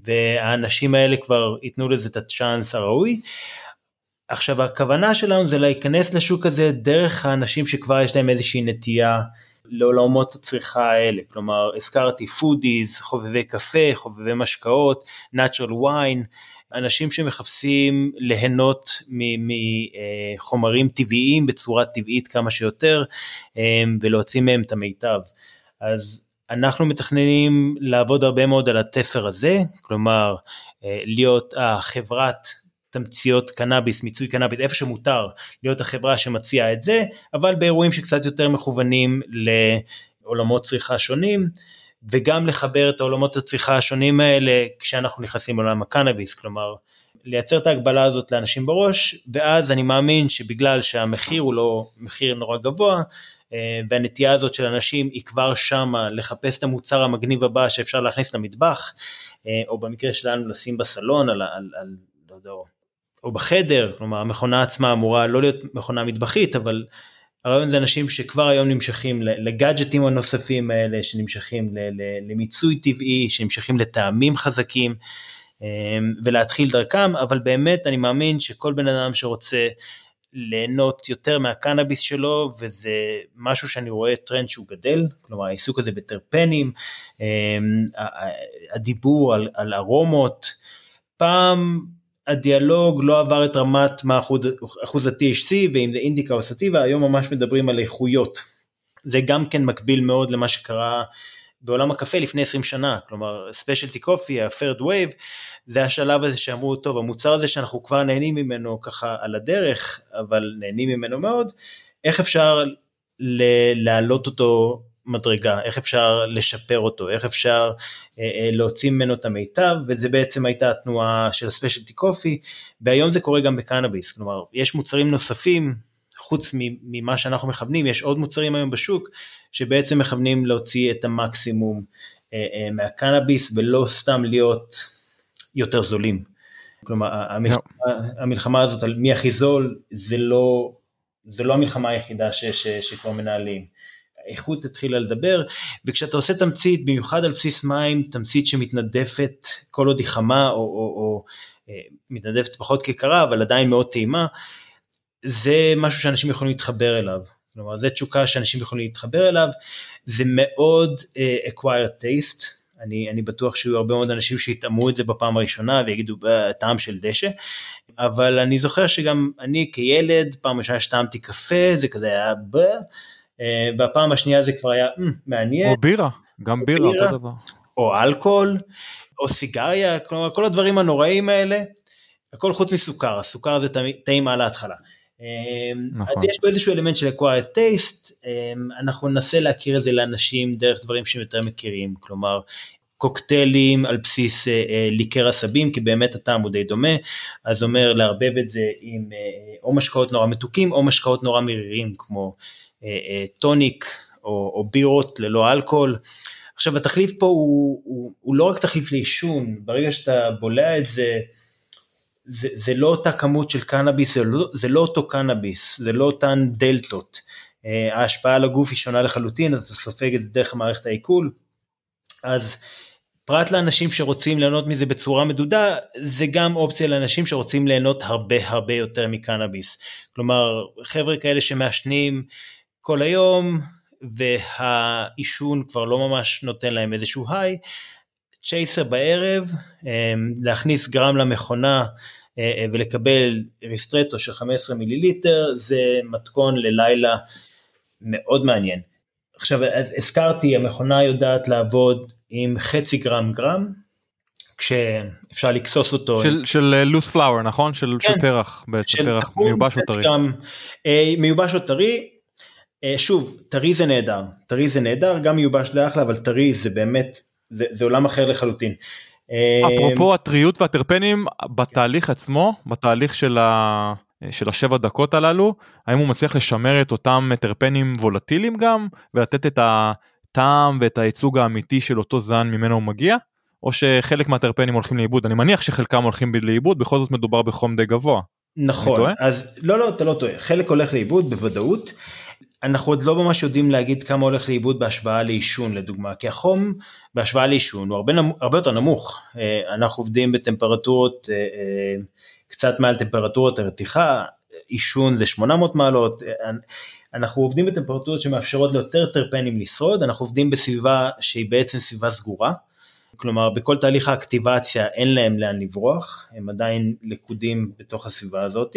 והאנשים האלה כבר ייתנו לזה את הצ'אנס הראוי. עכשיו הכוונה שלנו זה להיכנס לשוק הזה דרך האנשים שכבר יש להם איזושהי נטייה לעולמות הצריכה האלה, כלומר הזכרתי foodies, חובבי קפה, חובבי משקאות, natural wine, אנשים שמחפשים ליהנות מחומרים טבעיים בצורה טבעית כמה שיותר אה, ולהוציא מהם את המיטב. אז אנחנו מתכננים לעבוד הרבה מאוד על התפר הזה, כלומר אה, להיות החברת תמציות קנאביס, מיצוי קנאביס, איפה שמותר להיות החברה שמציעה את זה, אבל באירועים שקצת יותר מכוונים לעולמות צריכה שונים, וגם לחבר את העולמות הצריכה השונים האלה כשאנחנו נכנסים לעולם הקנאביס, כלומר לייצר את ההגבלה הזאת לאנשים בראש, ואז אני מאמין שבגלל שהמחיר הוא לא מחיר נורא גבוה, והנטייה הזאת של אנשים היא כבר שמה לחפש את המוצר המגניב הבא שאפשר להכניס למטבח, אה, או במקרה שלנו לשים בסלון על, על, על לא יודע, או בחדר, כלומר המכונה עצמה אמורה לא להיות מכונה מטבחית, אבל הרעיון זה אנשים שכבר היום נמשכים לגאדג'טים הנוספים האלה, שנמשכים למיצוי טבעי, שנמשכים לטעמים חזקים, אמ, ולהתחיל דרכם, אבל באמת אני מאמין שכל בן אדם שרוצה ליהנות יותר מהקנאביס שלו, וזה משהו שאני רואה טרנד שהוא גדל, כלומר העיסוק הזה בטרפנים, אמ, הדיבור על, על ארומות, פעם הדיאלוג לא עבר את רמת מה אחוז, אחוז ה-THC ואם זה אינדיקה או סטיבה, היום ממש מדברים על איכויות. זה גם כן מקביל מאוד למה שקרה בעולם הקפה לפני 20 שנה, כלומר specialty coffee, ה-third wave, זה השלב הזה שאמרו, טוב, המוצר הזה שאנחנו כבר נהנים ממנו ככה על הדרך, אבל נהנים ממנו מאוד, איך אפשר להעלות אותו מדרגה, איך אפשר לשפר אותו, איך אפשר אה, אה, להוציא ממנו את המיטב, וזה בעצם הייתה התנועה של הספיישלטי קופי, והיום זה קורה גם בקנאביס, כלומר יש מוצרים נוספים, חוץ ממה שאנחנו מכוונים, יש עוד מוצרים היום בשוק, שבעצם מכוונים להוציא את המקסימום אה, אה, מהקנאביס, ולא סתם להיות יותר זולים. כלומר, המלחמה, המלחמה הזאת על מי הכי זול, זה לא, זה לא המלחמה היחידה ש, ש, שכבר מנהלים. האיכות התחילה לדבר, וכשאתה עושה תמצית, במיוחד על בסיס מים, תמצית שמתנדפת כל עוד היא חמה, או, או, או אה, מתנדפת פחות כקרה, אבל עדיין מאוד טעימה, זה משהו שאנשים יכולים להתחבר אליו. כלומר, זה תשוקה שאנשים יכולים להתחבר אליו, זה מאוד uh, acquired taste, אני, אני בטוח שיהיו הרבה מאוד אנשים שיטעמו את זה בפעם הראשונה ויגידו טעם של דשא, אבל אני זוכר שגם אני כילד, פעם ראשונה שטעמתי קפה, זה כזה היה ב... אה, והפעם השנייה זה כבר היה mm, מעניין. או בירה, גם בירה, בירה, אותו דבר. או אלכוהול, או סיגריה, כלומר כל הדברים הנוראים האלה, הכל חוץ מסוכר, הסוכר זה טעים על ההתחלה. אה, נכון. אז יש פה איזשהו אלמנט של acquired taste, אה, אנחנו ננסה להכיר את זה לאנשים דרך דברים שהם יותר מכירים, כלומר קוקטיילים על בסיס אה, ליקר עשבים, כי באמת הטעם הוא די דומה, אז אומר לערבב את זה עם אה, או משקאות נורא מתוקים או משקאות נורא מרירים כמו אה, אה, טוניק או, או בירות ללא אלכוהול. עכשיו התחליף פה הוא, הוא, הוא לא רק תחליף לעישון, ברגע שאתה בולע את זה, זה, זה לא אותה כמות של קנאביס, זה לא, זה לא אותו קנאביס, זה לא אותן דלתות. אה, ההשפעה על הגוף היא שונה לחלוטין, אז אתה סופג את זה דרך מערכת העיכול. אז פרט לאנשים שרוצים ליהנות מזה בצורה מדודה, זה גם אופציה לאנשים שרוצים ליהנות הרבה הרבה יותר מקנאביס. כלומר, חבר'ה כאלה שמעשנים כל היום, והעישון כבר לא ממש נותן להם איזשהו היי. צ'ייסר בערב, אמ, להכניס גרם למכונה אה, אה, ולקבל ריסטרטו של 15 מיליליטר, זה מתכון ללילה מאוד מעניין. עכשיו, אז הזכרתי, המכונה יודעת לעבוד עם חצי גרם גרם, כשאפשר לקסוס אותו. של, של loose אה, flower, נכון? של, כן, של פרח, בעצם של פרח מיובש או טרי. גרם, מיובש או טרי, אה, שוב, טרי זה נהדר, טרי זה נהדר, גם מיובש זה אחלה, אבל טרי זה באמת, זה, זה עולם אחר לחלוטין. אפרופו הטריות והטרפנים בתהליך עצמו בתהליך של, ה... של השבע דקות הללו האם הוא מצליח לשמר את אותם טרפנים וולטיליים גם ולתת את הטעם ואת הייצוג האמיתי של אותו זן ממנו הוא מגיע? או שחלק מהטרפנים הולכים לאיבוד? אני מניח שחלקם הולכים לאיבוד בכל זאת מדובר בחום די גבוה. נכון אז לא לא אתה לא טועה. חלק הולך לאיבוד בוודאות אנחנו עוד לא ממש יודעים להגיד כמה הולך לאיבוד בהשוואה לעישון לדוגמה, כי החום בהשוואה לעישון הוא הרבה. הרבה יותר נמוך. אה, אנחנו עובדים בטמפרטורות אה, אה, קצת מעל טמפרטורות הרתיחה, עישון זה 800 מעלות, אנחנו עובדים בטמפרטורות שמאפשרות ליותר טרפנים לשרוד, אנחנו עובדים בסביבה שהיא בעצם סביבה סגורה. כלומר בכל תהליך האקטיבציה אין להם לאן לברוח, הם עדיין לכודים בתוך הסביבה הזאת,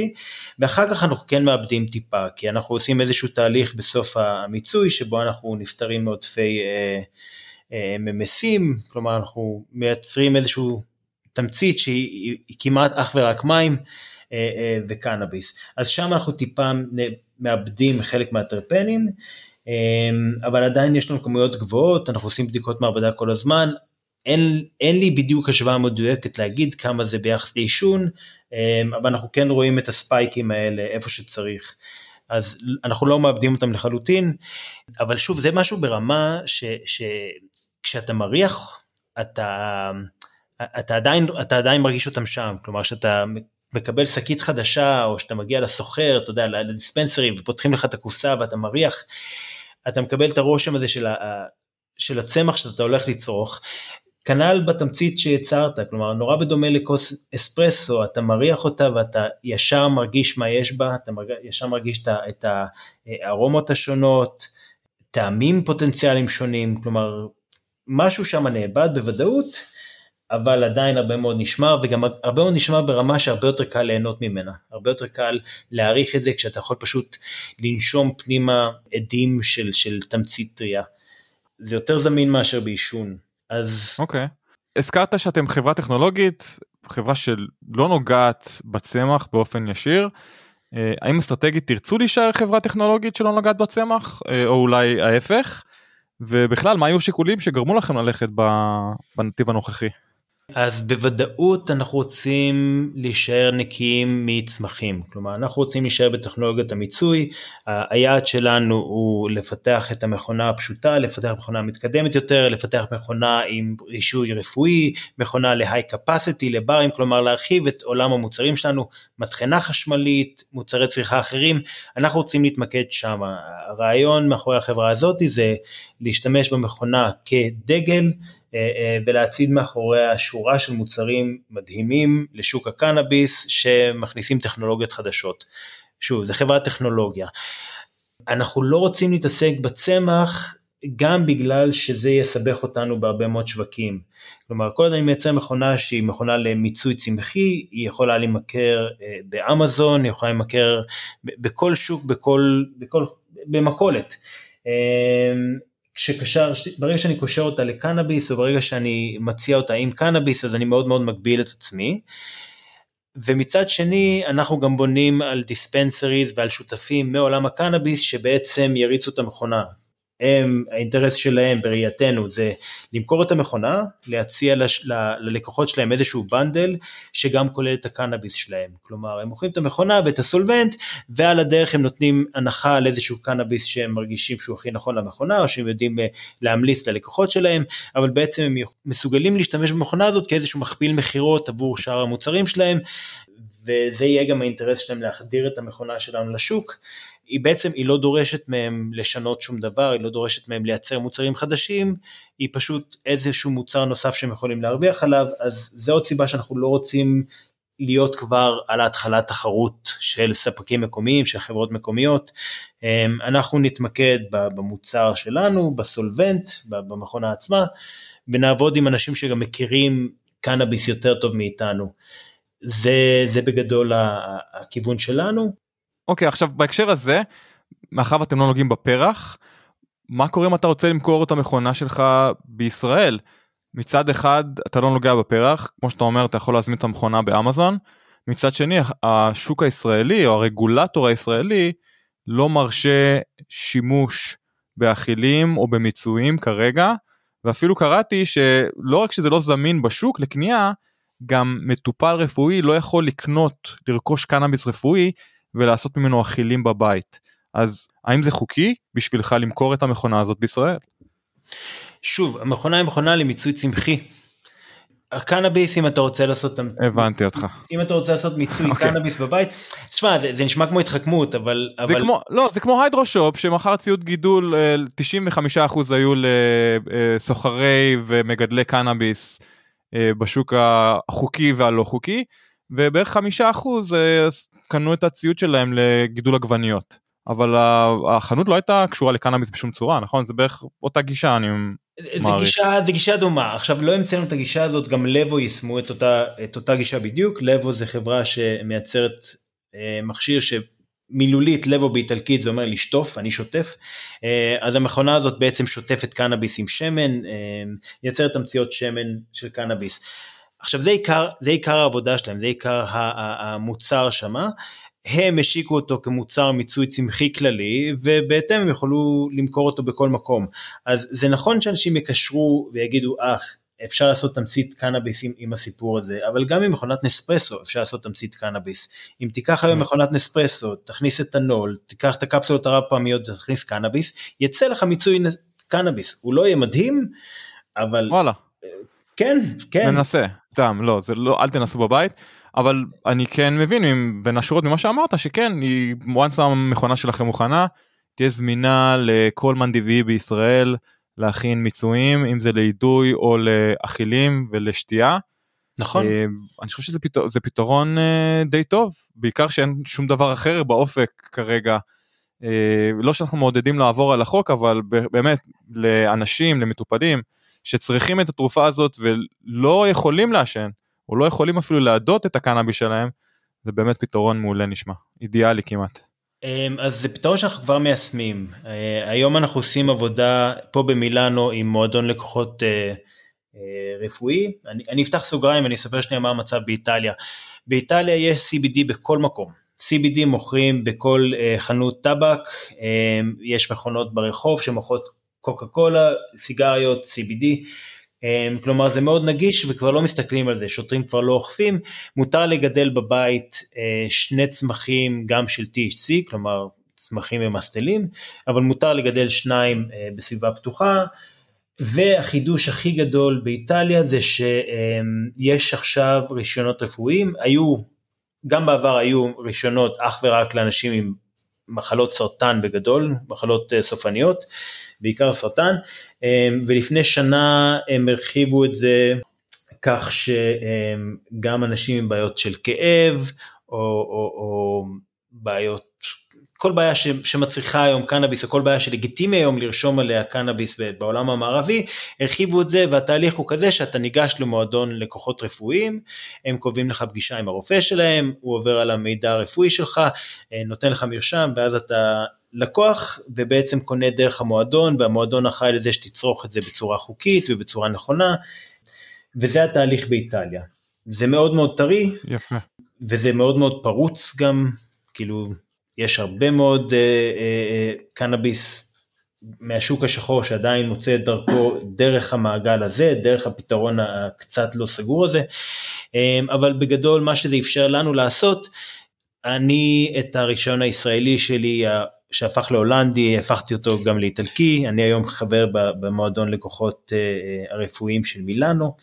ואחר כך אנחנו כן מאבדים טיפה, כי אנחנו עושים איזשהו תהליך בסוף המיצוי שבו אנחנו נפטרים מעודפי אה, אה, ממסים, כלומר אנחנו מייצרים איזשהו תמצית שהיא כמעט אך ורק מים אה, אה, וקנאביס, אז שם אנחנו טיפה מאבדים חלק מהטרפנים, אה, אבל עדיין יש לנו כמויות גבוהות, אנחנו עושים בדיקות מעבדה כל הזמן, אין, אין לי בדיוק השוואה מדויקת להגיד כמה זה ביחס לעישון, אמ, אבל אנחנו כן רואים את הספייקים האלה איפה שצריך. אז אנחנו לא מאבדים אותם לחלוטין, אבל שוב זה משהו ברמה שכשאתה מריח, אתה, אתה, עדיין, אתה עדיין מרגיש אותם שם, כלומר שאתה מקבל שקית חדשה או שאתה מגיע לסוחר, אתה יודע, לדיספנסרים ופותחים לך את הקופסה ואתה מריח, אתה מקבל את הרושם הזה של, ה, של הצמח שאתה הולך לצרוך, כנ"ל בתמצית שיצרת, כלומר נורא בדומה לכוס אספרסו, אתה מריח אותה ואתה ישר מרגיש מה יש בה, אתה. ישר מרגיש את הארומות השונות, טעמים פוטנציאליים שונים, כלומר משהו שם נאבד בוודאות, אבל עדיין הרבה מאוד נשמר, וגם הרבה מאוד נשמר ברמה שהרבה יותר קל ליהנות ממנה, הרבה יותר קל להעריך את זה כשאתה יכול פשוט לנשום פנימה עדים של, של תמצית טריה. זה יותר זמין מאשר בעישון. אז... אוקיי. Okay. הזכרת שאתם חברה טכנולוגית, חברה שלא נוגעת בצמח באופן ישיר. אה, האם אסטרטגית תרצו להישאר חברה טכנולוגית שלא נוגעת בצמח, אה, או אולי ההפך? ובכלל, מה היו השיקולים שגרמו לכם ללכת בנתיב הנוכחי? אז בוודאות אנחנו רוצים להישאר נקיים מצמחים, כלומר אנחנו רוצים להישאר בטכנולוגיית המיצוי, היעד שלנו הוא לפתח את המכונה הפשוטה, לפתח מכונה מתקדמת יותר, לפתח מכונה עם רישוי רפואי, מכונה ל-high capacity, לברים, כלומר להרחיב את עולם המוצרים שלנו, מטחנה חשמלית, מוצרי צריכה אחרים, אנחנו רוצים להתמקד שם, הרעיון מאחורי החברה הזאת זה להשתמש במכונה כדגל, ולהצעיד מאחוריה שורה של מוצרים מדהימים לשוק הקנאביס שמכניסים טכנולוגיות חדשות. שוב, זה חברת טכנולוגיה. אנחנו לא רוצים להתעסק בצמח גם בגלל שזה יסבך אותנו בהרבה מאוד שווקים. כלומר, כל עוד אני מייצר מכונה שהיא מכונה למיצוי צמחי, היא יכולה להימכר אה, באמזון, היא יכולה להימכר בכל שוק, בכל, בכל, במכולת. שקשר, ברגע שאני קושר אותה לקנאביס או ברגע שאני מציע אותה עם קנאביס אז אני מאוד מאוד מגביל את עצמי. ומצד שני אנחנו גם בונים על דיספנסריז ועל שותפים מעולם הקנאביס שבעצם יריצו את המכונה. הם, האינטרס שלהם בראייתנו זה למכור את המכונה, להציע לש, ל, ללקוחות שלהם איזשהו בנדל שגם כולל את הקנאביס שלהם. כלומר, הם מוכרים את המכונה ואת הסולבנט, ועל הדרך הם נותנים הנחה על איזשהו קנאביס שהם מרגישים שהוא הכי נכון למכונה, או שהם יודעים אה, להמליץ ללקוחות שלהם, אבל בעצם הם מסוגלים להשתמש במכונה הזאת כאיזשהו מכפיל מכירות עבור שאר המוצרים שלהם, וזה יהיה גם האינטרס שלהם להחדיר את המכונה שלנו לשוק. היא בעצם, היא לא דורשת מהם לשנות שום דבר, היא לא דורשת מהם לייצר מוצרים חדשים, היא פשוט איזשהו מוצר נוסף שהם יכולים להרוויח עליו, אז זו עוד סיבה שאנחנו לא רוצים להיות כבר על ההתחלת תחרות של ספקים מקומיים, של חברות מקומיות. אמ, אנחנו נתמקד במוצר שלנו, בסולבנט, במכונה עצמה, ונעבוד עם אנשים שגם מכירים קנאביס יותר טוב מאיתנו. זה, זה בגדול הכיוון שלנו. אוקיי עכשיו בהקשר הזה מאחר ואתם לא נוגעים בפרח מה קורה אם אתה רוצה למכור את המכונה שלך בישראל? מצד אחד אתה לא נוגע בפרח כמו שאתה אומר אתה יכול להזמין את המכונה באמזון. מצד שני השוק הישראלי או הרגולטור הישראלי לא מרשה שימוש באכילים או במיצויים כרגע ואפילו קראתי שלא רק שזה לא זמין בשוק לקנייה, גם מטופל רפואי לא יכול לקנות, לרכוש קנאביס רפואי ולעשות ממנו אכילים בבית. אז האם זה חוקי בשבילך למכור את המכונה הזאת בישראל? שוב, המכונה היא מכונה למיצוי צמחי. הקנאביס אם אתה רוצה לעשות הבנתי אותך אם אתה רוצה לעשות מיצוי okay. אוקיי. קנאביס בבית שמע זה, זה נשמע כמו התחכמות אבל זה אבל כמו לא זה כמו היידרושופ שמכר ציוד גידול 95% אה, היו לסוחרי ומגדלי קנאביס אה, בשוק החוקי והלא חוקי ובערך 5% אה, קנו את הציוד שלהם לגידול עגבניות אבל החנות לא הייתה קשורה לקנאביס בשום צורה נכון זה בערך אותה גישה אני זה גישה, זה גישה דומה. עכשיו לא המצאנו את הגישה הזאת, גם לבו יישמו את אותה, את אותה גישה בדיוק. לבו זה חברה שמייצרת אה, מכשיר שמילולית, לבו באיטלקית זה אומר לשטוף, אני שוטף. אה, אז המכונה הזאת בעצם שוטפת קנאביס עם שמן, אה, מייצרת תמציות שמן של קנאביס. עכשיו זה עיקר, זה עיקר העבודה שלהם, זה עיקר המוצר שמה. הם השיקו אותו כמוצר מיצוי צמחי כללי ובהתאם הם יכולו למכור אותו בכל מקום. אז זה נכון שאנשים יקשרו ויגידו אך אפשר לעשות תמצית קנאביס עם, עם הסיפור הזה, אבל גם עם מכונת נספרסו אפשר לעשות תמצית קנאביס. אם תיקח היום מכונת נספרסו, תכניס את הנול, תיקח את הקפסולות הרב פעמיות ותכניס קנאביס, יצא לך מיצוי קנאביס. הוא לא יהיה מדהים, אבל... וואלה. כן, כן. ננסה, סתם, לא, זה לא, אל תנסו בבית. אבל אני כן מבין בין השורות ממה שאמרת שכן היא once המכונה שלכם מוכנה תהיה זמינה לכל מאן דבעי בישראל להכין מיצויים אם זה לאידוי או לאכילים ולשתייה. נכון. אה, אני חושב שזה פתרון, פתרון אה, די טוב בעיקר שאין שום דבר אחר באופק כרגע. אה, לא שאנחנו מעודדים לעבור על החוק אבל באמת לאנשים למטופלים שצריכים את התרופה הזאת ולא יכולים לעשן או לא יכולים אפילו להדות את הקנאביס שלהם, זה באמת פתרון מעולה נשמע, אידיאלי כמעט. אמ, אז זה פתרון שאנחנו כבר מיישמים. אה, היום אנחנו עושים עבודה פה במילאנו עם מועדון לקוחות אה, אה, רפואי. אני, אני אפתח סוגריים, אני אספר שנייה מה המצב באיטליה. באיטליה יש CBD בכל מקום. CBD מוכרים בכל חנות טבק, יש מכונות ברחוב שמוכרות קוקה קולה, סיגריות, CBD. אמ, כלומר זה מאוד נגיש וכבר לא מסתכלים על זה, שוטרים כבר לא אוכפים, מותר לגדל בבית אה, שני צמחים גם של THC, כלומר צמחים ממסטלים, אבל מותר לגדל שניים אה, בסביבה פתוחה, והחידוש הכי גדול באיטליה זה שיש עכשיו רישיונות רפואיים, היו, גם בעבר היו רישיונות אך ורק לאנשים עם מחלות סרטן בגדול, מחלות אה, סופניות, בעיקר סרטן, אה, ולפני שנה הם הרחיבו את זה כך שגם אנשים עם בעיות של כאב, או, או, או בעיות כל בעיה ש, שמצריכה היום קנאביס או כל בעיה שלגיטימי היום לרשום עליה קנאביס בעולם המערבי, הרחיבו את זה והתהליך הוא כזה שאתה ניגש למועדון לקוחות רפואיים, הם קובעים לך פגישה עם הרופא שלהם, הוא עובר על המידע הרפואי שלך, אה, נותן לך מרשם ואז אתה לקוח ובעצם קונה דרך המועדון והמועדון אחראי לזה שתצרוך את זה בצורה חוקית ובצורה נכונה וזה התהליך באיטליה. זה מאוד מאוד טרי, יפה. וזה מאוד מאוד פרוץ גם, כאילו יש הרבה מאוד אה, אה, אה, קנאביס מהשוק השחור שעדיין מוצא את דרכו דרך המעגל הזה, דרך הפתרון הקצת לא סגור הזה, אה, אבל בגדול מה שזה אפשר לנו לעשות, אני את הרישיון הישראלי שלי שהפך להולנדי, הפכתי אותו גם לאיטלקי, אני היום חבר במועדון לקוחות אה, הרפואיים של מילאנו,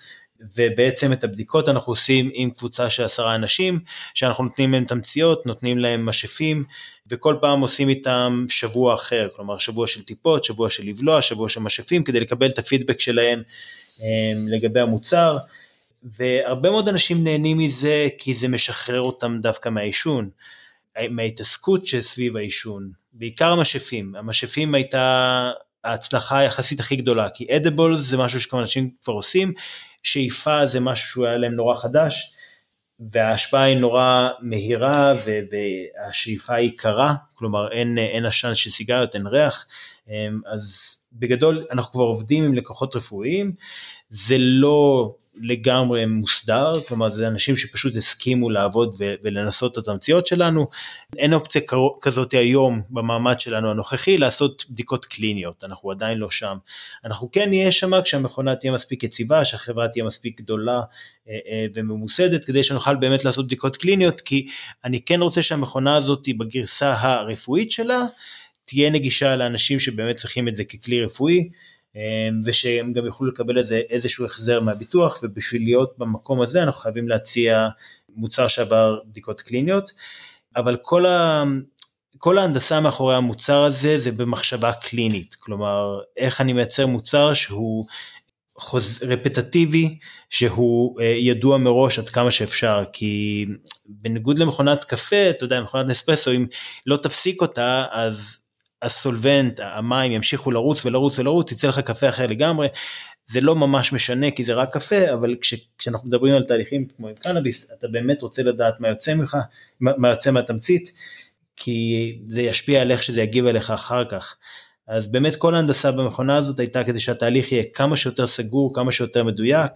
ובעצם את הבדיקות אנחנו עושים עם קבוצה של עשרה אנשים, שאנחנו נותנים להם תמציות, נותנים להם משאפים, וכל פעם עושים איתם שבוע אחר, כלומר שבוע של טיפות, שבוע של לבלוע, שבוע של משאפים, כדי לקבל את הפידבק שלהם אמ, לגבי המוצר. והרבה מאוד אנשים נהנים מזה כי זה משחרר אותם דווקא מהעישון, מההתעסקות שסביב העישון, בעיקר המשאפים. המשאפים הייתה ההצלחה היחסית הכי גדולה, כי אדיבולס זה משהו שכמה אנשים כבר עושים, שאיפה זה משהו שהוא היה להם נורא חדש, וההשפעה היא נורא מהירה והשאיפה היא קרה, כלומר אין, אין עשן של סיגריות, אין ריח, אמ, אז בגדול אנחנו כבר עובדים עם לקוחות רפואיים, זה לא לגמרי מוסדר, כלומר זה אנשים שפשוט הסכימו לעבוד ו- ולנסות את התמציות שלנו, אין אופציה כזאת היום במעמד שלנו הנוכחי לעשות בדיקות קליניות, אנחנו עדיין לא שם. אנחנו כן נהיה שם כשהמכונה תהיה מספיק יציבה, שהחברה תהיה מספיק גדולה אה, אה, וממוסדת, כדי שנוכל באמת לעשות בדיקות קליניות, כי אני כן רוצה שהמכונה הזאת בגרסה הרפואית שלה, תהיה נגישה לאנשים שבאמת צריכים את זה ככלי רפואי, ושהם גם יוכלו לקבל איזה, איזשהו החזר מהביטוח, ובשביל להיות במקום הזה אנחנו חייבים להציע מוצר שעבר בדיקות קליניות, אבל כל, ה, כל ההנדסה מאחורי המוצר הזה זה במחשבה קלינית, כלומר איך אני מייצר מוצר שהוא חוז... רפטטיבי שהוא אה, ידוע מראש עד כמה שאפשר. כי בניגוד למכונת קפה אתה יודע מכונת נספרסו אם לא תפסיק אותה אז הסולבנט, המים ימשיכו לרוץ ולרוץ ולרוץ, יצא לך קפה אחר לגמרי. זה לא ממש משנה כי זה רק קפה, אבל כש, כשאנחנו מדברים על תהליכים כמו עם קנאביס, אתה באמת רוצה לדעת מה יוצא ממך, מה יוצא מהתמצית, כי זה ישפיע על איך שזה יגיב אליך אחר כך. אז באמת כל ההנדסה במכונה הזאת הייתה כדי שהתהליך יהיה כמה שיותר סגור, כמה שיותר מדויק,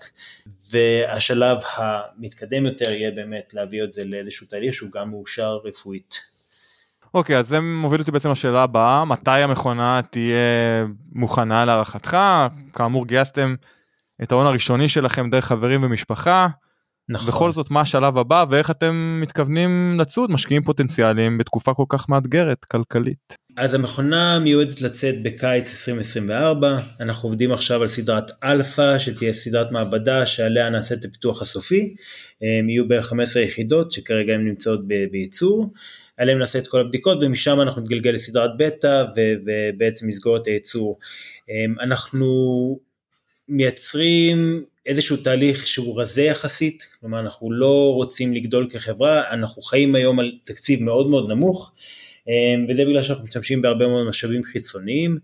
והשלב המתקדם יותר יהיה באמת להביא את זה לאיזשהו תהליך שהוא גם מאושר רפואית. אוקיי, אז זה מוביל אותי בעצם לשאלה הבאה, מתי המכונה תהיה מוכנה להערכתך? כאמור גייסתם את ההון הראשוני שלכם דרך חברים ומשפחה. נכון. בכל זאת, מה השלב הבא ואיך אתם מתכוונים לצוד משקיעים פוטנציאליים בתקופה כל כך מאתגרת כלכלית? אז המכונה מיועדת לצאת בקיץ 2024, אנחנו עובדים עכשיו על סדרת אלפא שתהיה סדרת מעבדה שעליה נעשה את הפיתוח הסופי, הם יהיו בערך 15 יחידות שכרגע הן נמצאות בייצור, עליהם נעשה את כל הבדיקות ומשם אנחנו נתגלגל לסדרת בטא ובעצם נסגור את הייצור. אנחנו מייצרים איזשהו תהליך שהוא רזה יחסית, כלומר אנחנו לא רוצים לגדול כחברה, אנחנו חיים היום על תקציב מאוד מאוד נמוך, אמ, וזה בגלל שאנחנו משתמשים בהרבה מאוד משאבים חיצוניים.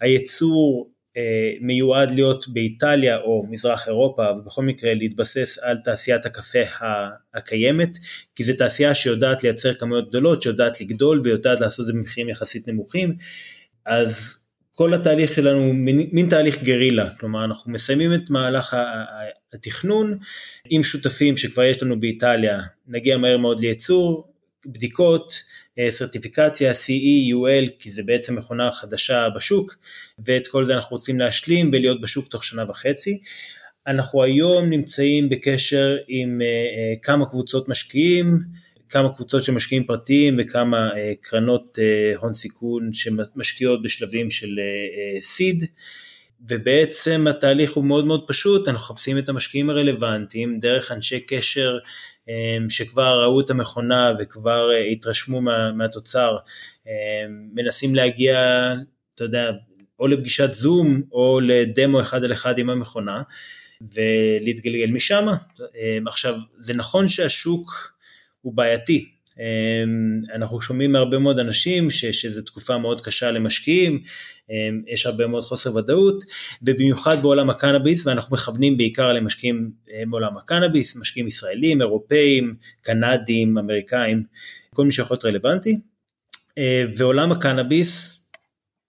הייצור אה, מיועד להיות באיטליה או מזרח אירופה, ובכל מקרה להתבסס על תעשיית הקפה הקיימת, כי זו תעשייה שיודעת לייצר כמויות גדולות, שיודעת לגדול ויודעת לעשות את זה במחירים יחסית נמוכים, אז כל התהליך שלנו הוא מין, מין תהליך גרילה, כלומר אנחנו מסיימים את מהלך התכנון עם שותפים שכבר יש לנו באיטליה, נגיע מהר מאוד לייצור, בדיקות, אה, סרטיפיקציה, CE, UL, כי זה בעצם מכונה חדשה בשוק, ואת כל זה אנחנו רוצים להשלים ולהיות בשוק תוך שנה וחצי. אנחנו היום נמצאים בקשר עם אה, אה, כמה קבוצות משקיעים, כמה קבוצות של משקיעים פרטיים וכמה קרנות הון סיכון שמשקיעות בשלבים של סיד. ובעצם התהליך הוא מאוד מאוד פשוט, אנחנו מחפשים את המשקיעים הרלוונטיים דרך אנשי קשר שכבר ראו את המכונה וכבר אה, התרשמו מה, מהתוצר, מנסים להגיע, אתה יודע, או לפגישת זום או לדמו אחד על אחד עם המכונה ולהתגלגל משם. עכשיו, זה נכון שהשוק הוא בעייתי, אמ, אנחנו שומעים מהרבה מאוד אנשים ש, שזו תקופה מאוד קשה למשקיעים, אמ, יש הרבה מאוד חוסר ודאות, ובמיוחד בעולם הקנאביס, ואנחנו מכוונים בעיקר למשקיעים אה, מעולם הקנאביס, משקיעים ישראלים, אירופאים, קנדים, אמריקאים, כל מי שיכול להיות רלוונטי, אה, ועולם הקנאביס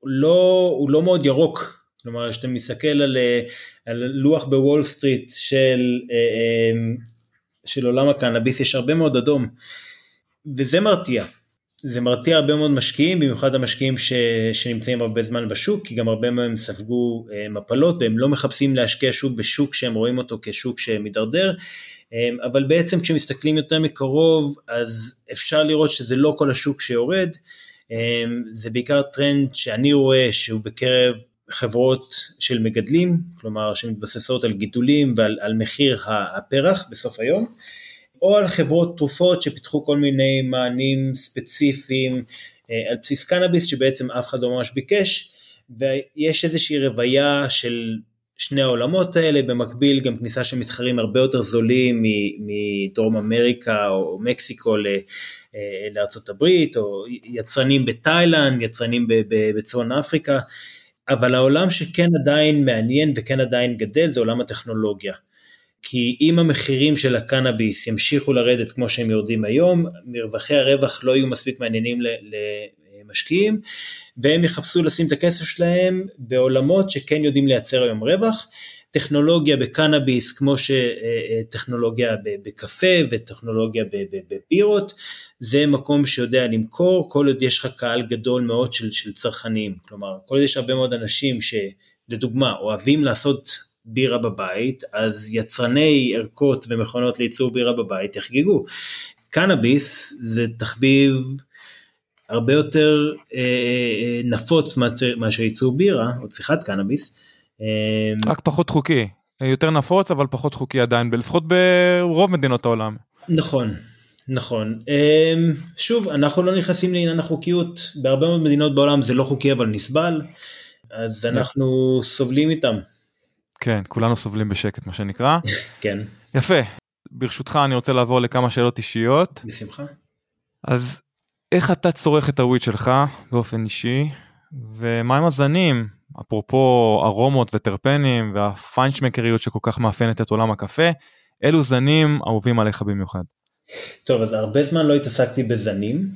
לא, הוא לא מאוד ירוק, כלומר כשאתה מסתכל על, אה, על לוח בוול סטריט של, של עולם הקנאביס, יש הרבה מאוד אדום. וזה מרתיע. זה מרתיע הרבה מאוד משקיעים, במיוחד המשקיעים ש, שנמצאים הרבה זמן בשוק, כי גם הרבה מהם ספגו אה, מפלות והם לא מחפשים להשקיע שוב בשוק שהם רואים אותו כשוק שמידרדר, אה, אבל בעצם כשמסתכלים יותר מקרוב, אז אפשר לראות שזה לא כל השוק שיורד, אה, זה בעיקר טרנד שאני רואה שהוא בקרב חברות של מגדלים, כלומר שמתבססות על גידולים ועל מחיר הפרח בסוף היום. או על חברות תרופות שפיתחו כל מיני מענים ספציפיים אה, על בסיס קנאביס שבעצם אף אחד לא ממש ביקש ויש איזושהי רוויה של שני העולמות האלה, במקביל גם כניסה של מתחרים הרבה יותר זולים מדרום אמריקה או מקסיקו אה, לארצות הברית, או יצרנים בתאילנד, יצרנים בצפון אפריקה, אבל העולם שכן עדיין מעניין וכן עדיין גדל זה עולם הטכנולוגיה. כי אם המחירים של הקנאביס ימשיכו לרדת כמו שהם יורדים היום, מרווחי הרווח לא יהיו מספיק מעניינים משקיעים, והם יחפשו לשים את הכסף שלהם בעולמות שכן יודעים לייצר היום רווח. טכנולוגיה בקנאביס כמו שטכנולוגיה בקפה וטכנולוגיה בבירות, זה מקום שיודע למכור כל עוד יש לך קהל גדול מאוד של, של צרכנים, כלומר כל עוד יש הרבה מאוד אנשים שלדוגמה אוהבים לעשות בירה בבית, אז יצרני ערכות ומכונות לייצור בירה בבית יחגגו. קנאביס זה תחביב הרבה יותר אה, אה נפוץ מאשר ייצור בירה או צריכת קנאביס. אה, רק פחות חוקי, יותר נפוץ אבל פחות חוקי עדיין, לפחות ברוב מדינות העולם. נכון, נכון. אה, שוב, אנחנו לא נכנסים לעניין החוקיות, בהרבה מאוד מדינות בעולם זה לא חוקי אבל נסבל, אז אנחנו סובלים איתם. כן, כולנו סובלים בשקט מה שנקרא. כן. יפה. ברשותך אני רוצה לעבור לכמה שאלות אישיות. בשמחה. אז איך אתה צורך את הוויד שלך באופן אישי, ומה עם הזנים, אפרופו ארומות וטרפנים והפיינשמקריות שכל כך מאפיינת את עולם הקפה, אילו זנים אהובים עליך במיוחד? טוב, אז הרבה זמן לא התעסקתי בזנים.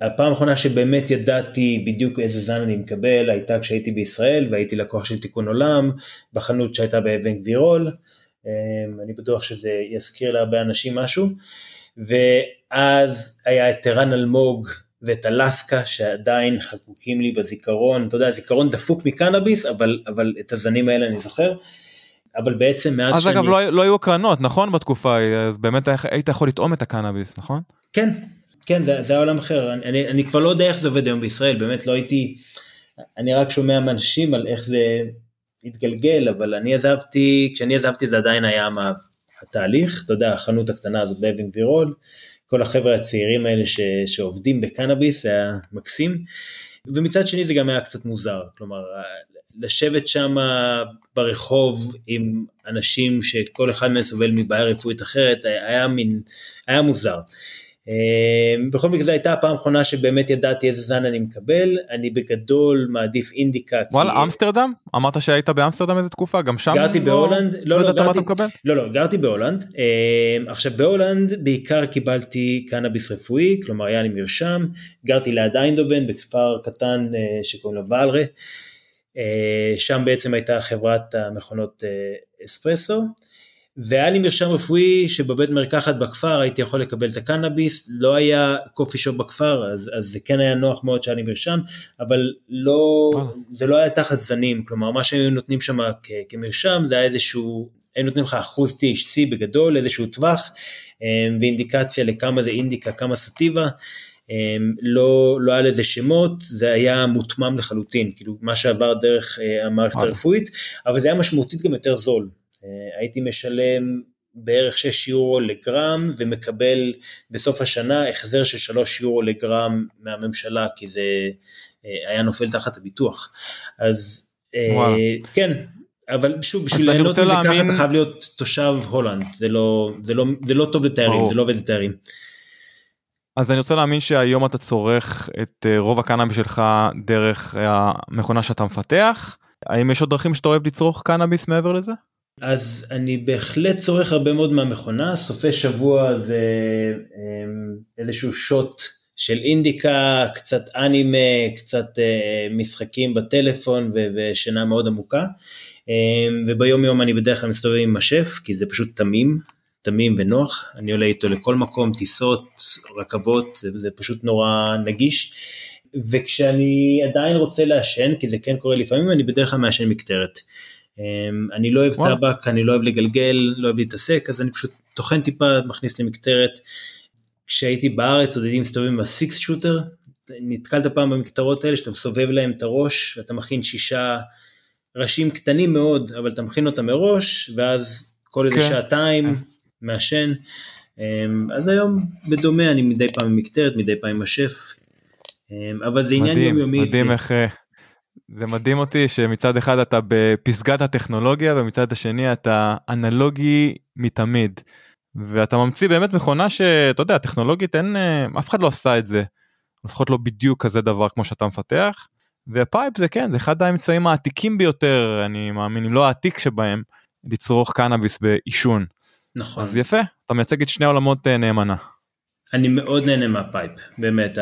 הפעם האחרונה שבאמת ידעתי בדיוק איזה זן אני מקבל הייתה כשהייתי בישראל והייתי לקוח של תיקון עולם בחנות שהייתה באבן גבירול. אמ, אני בטוח שזה יזכיר להרבה אנשים משהו. ואז היה את טרן אלמוג ואת אלסקה שעדיין חקוקים לי בזיכרון, אתה יודע, זיכרון דפוק מקנאביס, אבל, אבל את הזנים האלה אני זוכר. אבל בעצם מאז אז שאני... אז אגב לא, לא היו הקרנות נכון? בתקופה ההיא, אז באמת היית יכול לטעום את הקנאביס נכון? כן, כן זה, זה היה עולם אחר, אני, אני, אני כבר לא יודע איך זה עובד היום בישראל, באמת לא הייתי, אני רק שומע מאנשים על איך זה התגלגל, אבל אני עזבתי, כשאני עזבתי זה עדיין היה מה, התהליך, אתה יודע, החנות הקטנה הזאת באבן גבירול, כל החבר'ה הצעירים האלה ש, שעובדים בקנאביס, היה מקסים, ומצד שני זה גם היה קצת מוזר, כלומר, לשבת שם ברחוב עם אנשים שכל אחד מהם סובל מבעיה רפואית אחרת, היה מין, היה מוזר. אמ, בכל מקרה זו הייתה הפעם האחרונה שבאמת ידעתי איזה זן אני מקבל, אני בגדול מעדיף אינדיקה. וואלה, כי... אמסטרדם? אמרת שהיית באמסטרדם איזה תקופה, גם שם? גרתי לא... בהולנד, לא, לא, לא, גרתי, לא, לא, גרתי בהולנד. אמ, עכשיו בהולנד בעיקר קיבלתי קנאביס רפואי, כלומר היה לי מרשם, גרתי ליד איינדובן בכפר קטן אה, שקוראים לו ואלרה, אה, שם בעצם הייתה חברת המכונות אה, אספרסו. והיה לי מרשם רפואי שבבית מרקחת בכפר הייתי יכול לקבל את הקנאביס, לא היה קופי שופ בכפר, אז, אז זה כן היה נוח מאוד שהיה לי מרשם, אבל לא, זה לא היה תחת זנים, כלומר מה שהיו נותנים שם כמרשם זה היה איזשהו, היו נותנים לך אחוז THC בגדול, איזשהו טווח, אמ, ואינדיקציה לכמה זה אינדיקה, כמה סטיבה. אמ, לא, לא היה לזה שמות, זה היה מותמם לחלוטין, כאילו מה שעבר דרך אה, המערכת הרפואית, אבל זה היה משמעותית גם יותר זול. אה, הייתי משלם בערך 6 יורו לגרם ומקבל בסוף השנה החזר של 3 יורו לגרם מהממשלה כי זה אה, היה נופל תחת הביטוח. אז וואו. כן, אבל שוב בשביל ליהנות מזה להאמין... ככה אתה חייב להיות תושב הולנד, זה לא, זה לא, זה לא טוב לתיירים, זה לא עובד לתיירים. אז אני רוצה להאמין שהיום אתה צורך את רוב הקנאביס שלך דרך המכונה שאתה מפתח. האם יש עוד דרכים שאתה אוהב לצרוך קנאביס מעבר לזה? אז אני בהחלט צורך הרבה מאוד מהמכונה, סופי שבוע זה אמ, איזשהו שוט של אינדיקה, קצת אנימה, קצת אה, משחקים בטלפון ושינה מאוד עמוקה. אמ, וביום יום אני בדרך כלל מסתובב עם השף, כי זה פשוט תמים, תמים ונוח, אני עולה איתו לכל מקום, טיסות, רכבות, זה, זה פשוט נורא נגיש. וכשאני עדיין רוצה לעשן, כי זה כן קורה לפעמים, אני בדרך כלל מעשן מקטרת. אמ, אני לא אוהב טבק, אני לא אוהב לגלגל, לא אוהב להתעסק, אז אני פשוט טוחן טיפה, מכניס לי מקטרת. כשהייתי בארץ עוד הייתי מסתובב עם הסיקס שוטר, נתקלת פעם במקטרות האלה שאתה מסובב להם את הראש, ואתה מכין שישה ראשים קטנים מאוד, אבל אתה מכין אותם מראש, ואז כל איזה כן. שעתיים כן. מעשן. אמ, אז היום בדומה אני מדי פעם עם מקטרת, מדי פעם עם השף, אמ, אבל זה עניין יומיומי. מדהים איך... אה, זה מדהים אותי שמצד אחד אתה בפסגת הטכנולוגיה ומצד השני אתה אנלוגי מתמיד. ואתה ממציא באמת מכונה שאתה יודע טכנולוגית אין אה, אף אחד לא עשה את זה. לפחות לא בדיוק כזה דבר כמו שאתה מפתח. ו pipe זה כן זה אחד האמצעים העתיקים ביותר אני מאמין אם לא העתיק שבהם לצרוך קנאביס בעישון. נכון. אז יפה אתה מייצג את שני העולמות אה, נאמנה. אני מאוד נהנה מה pipe, באמת,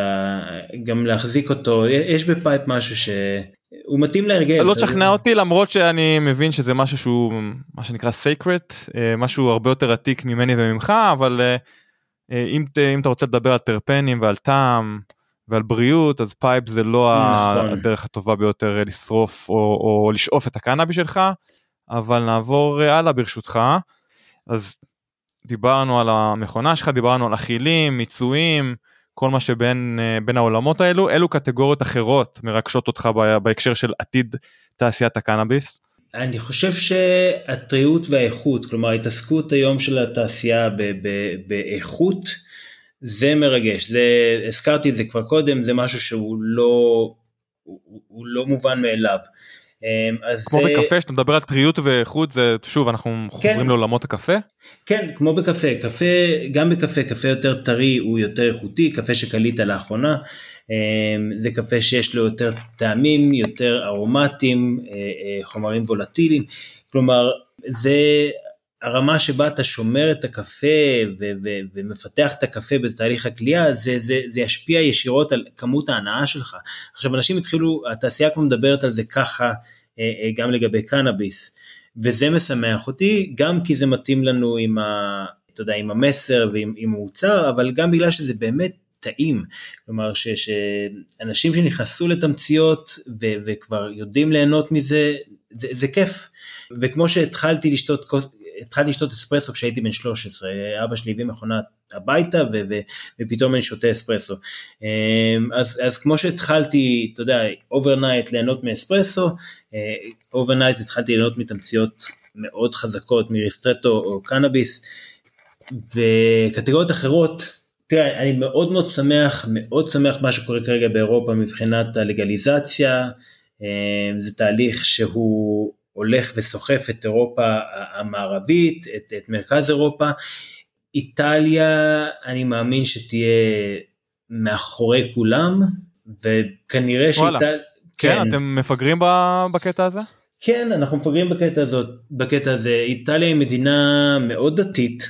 גם להחזיק אותו, יש ב pipe משהו שהוא מתאים להרגל. לא תשכנע אותי למרות שאני מבין שזה משהו שהוא מה שנקרא sacred, משהו הרבה יותר עתיק ממני וממך, אבל אם, אם אתה רוצה לדבר על טרפנים ועל טעם ועל בריאות, אז pipe זה לא נכון. הדרך הטובה ביותר לשרוף או, או לשאוף את הקנאביס שלך, אבל נעבור הלאה ברשותך. אז דיברנו על המכונה שלך, דיברנו על אכילים, מיצויים, כל מה שבין בין העולמות האלו, אילו קטגוריות אחרות מרגשות אותך בהקשר של עתיד תעשיית הקנאביס? אני חושב שהטריות והאיכות, כלומר ההתעסקות היום של התעשייה באיכות, זה מרגש, זה, הזכרתי את זה כבר קודם, זה משהו שהוא לא, הוא, הוא לא מובן מאליו. אמ, אז כמו זה... בקפה שאתה מדבר על טריות ואיכות זה שוב אנחנו כן. חוזרים לעולמות הקפה? כן כמו בקפה קפה גם בקפה קפה יותר טרי הוא יותר איכותי קפה שקלית לאחרונה אמ, זה קפה שיש לו יותר טעמים יותר ארומטיים אה, אה, חומרים וולטיליים כלומר זה הרמה שבה אתה שומר את הקפה ו- ו- ומפתח את הקפה בתהליך הכלייה, זה, זה, זה ישפיע ישירות על כמות ההנאה שלך. עכשיו אנשים התחילו, התעשייה כבר מדברת על זה ככה אה, אה, גם לגבי קנאביס, וזה משמח אותי, גם כי זה מתאים לנו עם, ה, אתה יודע, עם המסר ועם עם המוצר, אבל גם בגלל שזה באמת טעים, כלומר ש, שאנשים שנכנסו לתמציות ו, וכבר יודעים ליהנות מזה, זה, זה כיף. וכמו שהתחלתי לשתות התחלתי לשתות אספרסו כשהייתי בן 13, אבא שלי הביא מכונה הביתה ו- ו- ופתאום אני שותה אספרסו. אמ, אז, אז כמו שהתחלתי, אתה יודע, overnight ליהנות מאספרסו, overnight התחלתי ליהנות מתמציות מאוד חזקות מריסטרטו או קנאביס, וקטגוריות אחרות, תראה, אני מאוד מאוד שמח, מאוד שמח מה שקורה כרגע באירופה מבחינת הלגליזציה, אמ, זה תהליך שהוא הולך וסוחף את אירופה המערבית, את, את מרכז אירופה. איטליה, אני מאמין שתהיה מאחורי כולם, וכנראה שאיטליה... כן, כן, אתם מפגרים בקטע הזה? כן, אנחנו מפגרים בקטע, הזאת, בקטע הזה. איטליה היא מדינה מאוד דתית,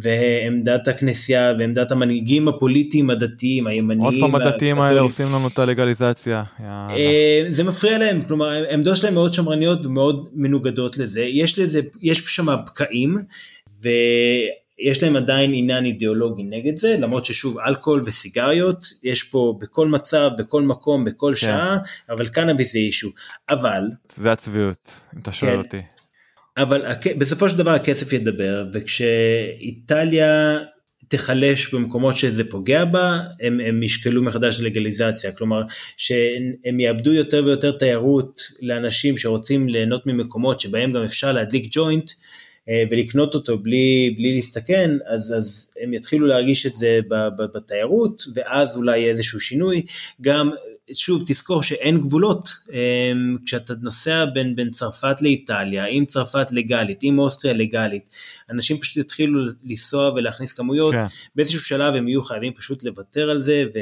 ועמדת הכנסייה ועמדת המנהיגים הפוליטיים הדתיים הימניים. עוד פעם הדתיים האלה עושים לנו את הלגליזציה. אמ, זה מפריע להם, כלומר העמדות שלהם מאוד שמרניות ומאוד מנוגדות לזה, יש לזה, יש שם פקעים ויש להם עדיין עניין אידיאולוגי נגד זה, למרות ששוב אלכוהול וסיגריות יש פה בכל מצב, בכל מקום, בכל כן. שעה, אבל קנאביס זה אישו, אבל... זה הצביעות, אם אתה שואל כן, אותי. אבל בסופו של דבר הכסף ידבר, וכשאיטליה תיחלש במקומות שזה פוגע בה, הם, הם ישקלו מחדש לגליזציה, כלומר שהם יאבדו יותר ויותר תיירות לאנשים שרוצים ליהנות ממקומות שבהם גם אפשר להדליק ג'וינט ולקנות אותו בלי, בלי להסתכן, אז, אז הם יתחילו להרגיש את זה בתיירות, ואז אולי יהיה איזשהו שינוי, גם שוב, תזכור שאין גבולות. אמ, כשאתה נוסע בין, בין צרפת לאיטליה, עם צרפת לגלית, עם אוסטריה לגלית, אנשים פשוט יתחילו לנסוע ולהכניס כמויות, כן. באיזשהו שלב הם יהיו חייבים פשוט לוותר על זה. ו...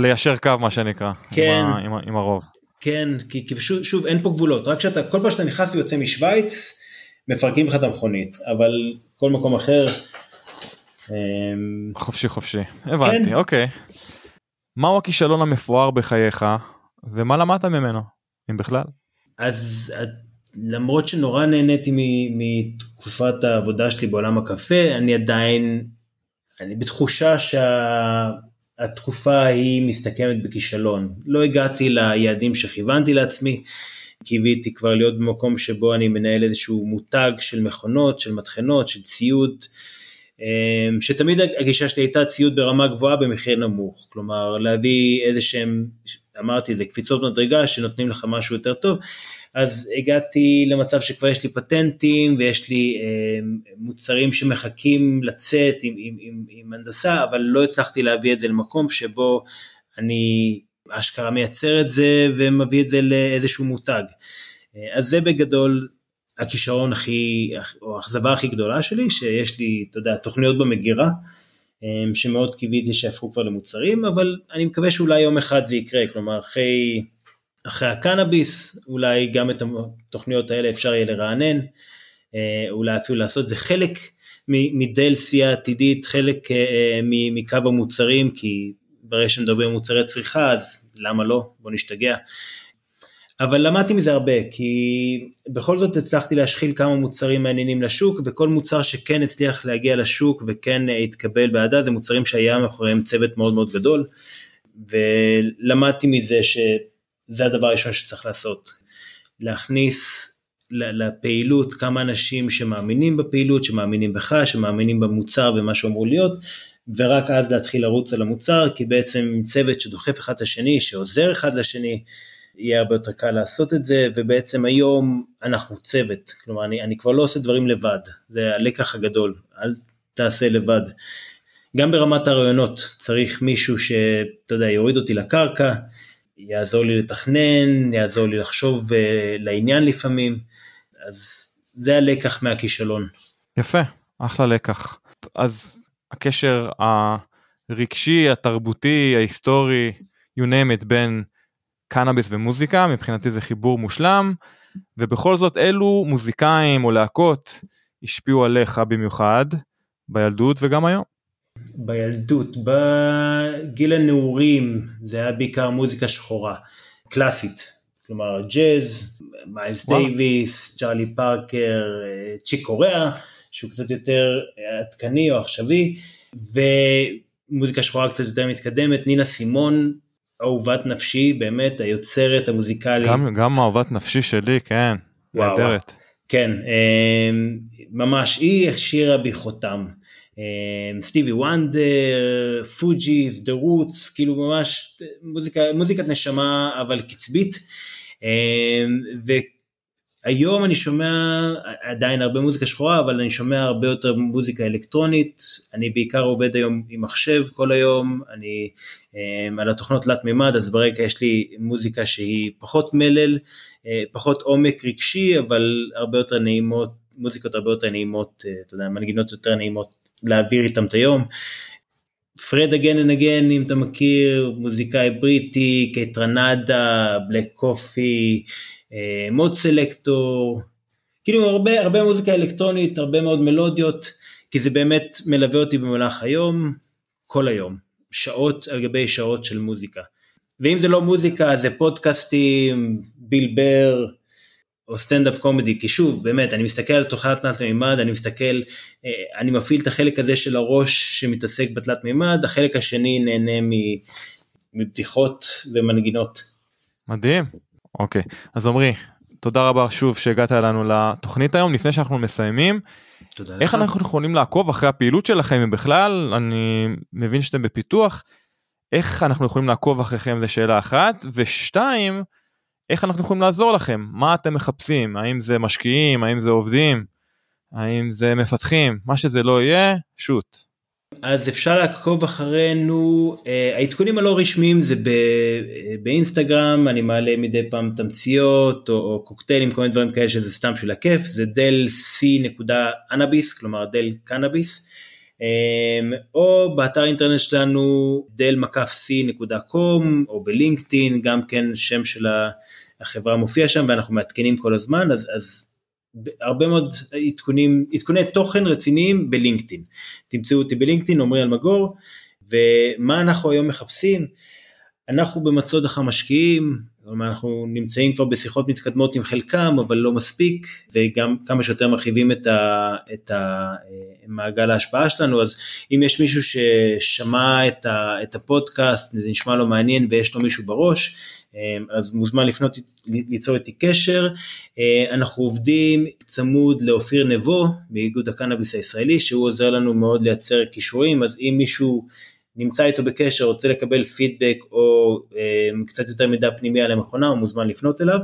ליישר קו מה שנקרא, כן, עם, עם, עם הרוב. כן, כי, כי פשוט, שוב, אין פה גבולות, רק שאתה, כל פעם שאתה נכנס ויוצא משוויץ, מפרקים לך את המכונית, אבל כל מקום אחר... אמ, חופשי חופשי, הבנתי, כן. אוקיי. מהו הכישלון המפואר בחייך ומה למדת ממנו, אם בכלל? אז למרות שנורא נהניתי מתקופת העבודה שלי בעולם הקפה, אני עדיין, אני בתחושה שהתקופה היא מסתכמת בכישלון. לא הגעתי ליעדים שכיוונתי לעצמי, קיוויתי כבר להיות במקום שבו אני מנהל איזשהו מותג של מכונות, של מטחנות, של ציוד. אמ, שתמיד הגישה שלי הייתה ציוד ברמה גבוהה במחיר נמוך, כלומר להביא איזה שהם, אמרתי זה קפיצות מדרגה שנותנים לך משהו יותר טוב, אז הגעתי למצב שכבר יש לי פטנטים ויש לי אה, מוצרים שמחכים לצאת עם, עם, עם, עם הנדסה, אבל לא הצלחתי להביא את זה למקום שבו אני אשכרה מייצר את זה ומביא את זה לאיזשהו מותג. אה, אז זה בגדול הכישרון הכי, או האכזבה הכי גדולה שלי, שיש לי, אתה יודע, תוכניות במגירה, אמ, שמאוד קיוויתי שיהפכו כבר למוצרים, אבל אני מקווה שאולי יום אחד זה יקרה, כלומר אחרי, אחרי הקנאביס, אולי גם את התוכניות האלה אפשר יהיה לרענן, אה, אולי אפילו לעשות זה חלק מדלסי העתידית, חלק אה, מקו המוצרים, כי ברגע שמדברים על מוצרי צריכה, אז למה לא? בוא נשתגע. אבל למדתי מזה הרבה, כי בכל זאת הצלחתי להשחיל כמה מוצרים מעניינים לשוק, וכל מוצר שכן הצליח להגיע לשוק וכן התקבל בעדה, זה מוצרים שהיה מאחוריהם צוות מאוד מאוד גדול, ולמדתי מזה שזה הדבר הראשון שצריך לעשות. להכניס לפעילות כמה אנשים שמאמינים בפעילות, שמאמינים בך, שמאמינים במוצר ומה שאמור להיות, ורק אז להתחיל לרוץ על המוצר, כי בעצם צוות שדוחף אחד את השני, שעוזר אחד לשני, יהיה הרבה יותר קל לעשות את זה, ובעצם היום אנחנו צוות, כלומר אני, אני כבר לא עושה דברים לבד, זה הלקח הגדול, אל תעשה לבד. גם ברמת הרעיונות צריך מישהו שאתה יודע, יוריד אותי לקרקע, יעזור לי לתכנן, יעזור לי לחשוב uh, לעניין לפעמים, אז זה הלקח מהכישלון. יפה, אחלה לקח. אז הקשר הרגשי, התרבותי, ההיסטורי, you name it, בין קנאביס ומוזיקה, מבחינתי זה חיבור מושלם, ובכל זאת אילו מוזיקאים או להקות השפיעו עליך במיוחד בילדות וגם היום. בילדות, בגיל הנעורים זה היה בעיקר מוזיקה שחורה, קלאסית, כלומר ג'אז, מיילס דייוויס, צ'ארלי פארקר, צ'יק קוריאה, שהוא קצת יותר עדכני או עכשווי, ומוזיקה שחורה קצת יותר מתקדמת, נינה סימון, אהובת נפשי, באמת, היוצרת המוזיקלית. גם, גם אהובת נפשי שלי, כן, נהדרת. כן, אמ, ממש, היא השאירה בי חותם. אמ, סטיבי וונדר, Fugees, The Roots, כאילו ממש מוזיקה, מוזיקת נשמה אבל קצבית. אמ, והיום אני שומע עדיין הרבה מוזיקה שחורה, אבל אני שומע הרבה יותר מוזיקה אלקטרונית. אני בעיקר עובד היום עם מחשב כל היום, אני אמ, על התוכנות תלת מימד, אז ברקע יש לי מוזיקה שהיא פחות מלל, אה, פחות עומק רגשי, אבל הרבה יותר נעימות, מוזיקות הרבה יותר נעימות, אה, אתה יודע, מנגינות יותר נעימות להעביר איתם את היום. Fred again and again, אם אתה מכיר, מוזיקאי בריטי, Kaytranada, Black Coffee, מוד סלקטור, כאילו הרבה, הרבה מוזיקה אלקטרונית, הרבה מאוד מלודיות, כי זה באמת מלווה אותי במהלך היום, כל היום, שעות על גבי שעות של מוזיקה. ואם זה לא מוזיקה, זה פודקאסטים, ביל בר, או סטנדאפ קומדי, כי שוב, באמת, אני מסתכל על תוכנת תלת מימד, אני מסתכל, אה, אני מפעיל את החלק הזה של הראש שמתעסק בתלת מימד, החלק השני נהנה מבדיחות ומנגינות. מדהים, אוקיי, אז עמרי, תודה רבה שוב שהגעת אלינו לתוכנית היום, לפני שאנחנו מסיימים, איך לך. אנחנו יכולים לעקוב אחרי הפעילות שלכם, אם בכלל, אני מבין שאתם בפיתוח, איך אנחנו יכולים לעקוב אחריכם? זה שאלה אחת, ושתיים, איך אנחנו יכולים לעזור לכם, מה אתם מחפשים, האם זה משקיעים, האם זה עובדים, האם זה מפתחים, מה שזה לא יהיה, שוט. אז אפשר לעקוב אחרינו, uh, העדכונים הלא רשמיים זה uh, באינסטגרם, אני מעלה מדי פעם תמציות או, או קוקטיילים, כל מיני דברים כאלה שזה סתם של הכיף, זה דל c.אנביס, כלומר דל קנאביס, או באתר אינטרנט שלנו דל מקף c.com, או בלינקדאין, גם כן שם של החברה מופיע שם ואנחנו מעדכנים כל הזמן, אז, אז הרבה מאוד עדכונים, עדכוני תוכן רציניים בלינקדאין. תמצאו אותי בלינקדאין, עמרי אלמגור, ומה אנחנו היום מחפשים? אנחנו במצוד אחר משקיעים, אנחנו נמצאים כבר בשיחות מתקדמות עם חלקם, אבל לא מספיק, וגם כמה שיותר מרחיבים את, ה, את ה, מעגל ההשפעה שלנו, אז אם יש מישהו ששמע את, ה, את הפודקאסט, זה נשמע לו מעניין ויש לו מישהו בראש, אז מוזמן לפנות, ליצור איתי קשר. אנחנו עובדים צמוד לאופיר נבו מאיגוד הקנאביס הישראלי, שהוא עוזר לנו מאוד לייצר כישורים, אז אם מישהו נמצא איתו בקשר, רוצה לקבל פידבק או אה, קצת יותר מידע פנימי על המכונה, הוא מוזמן לפנות אליו,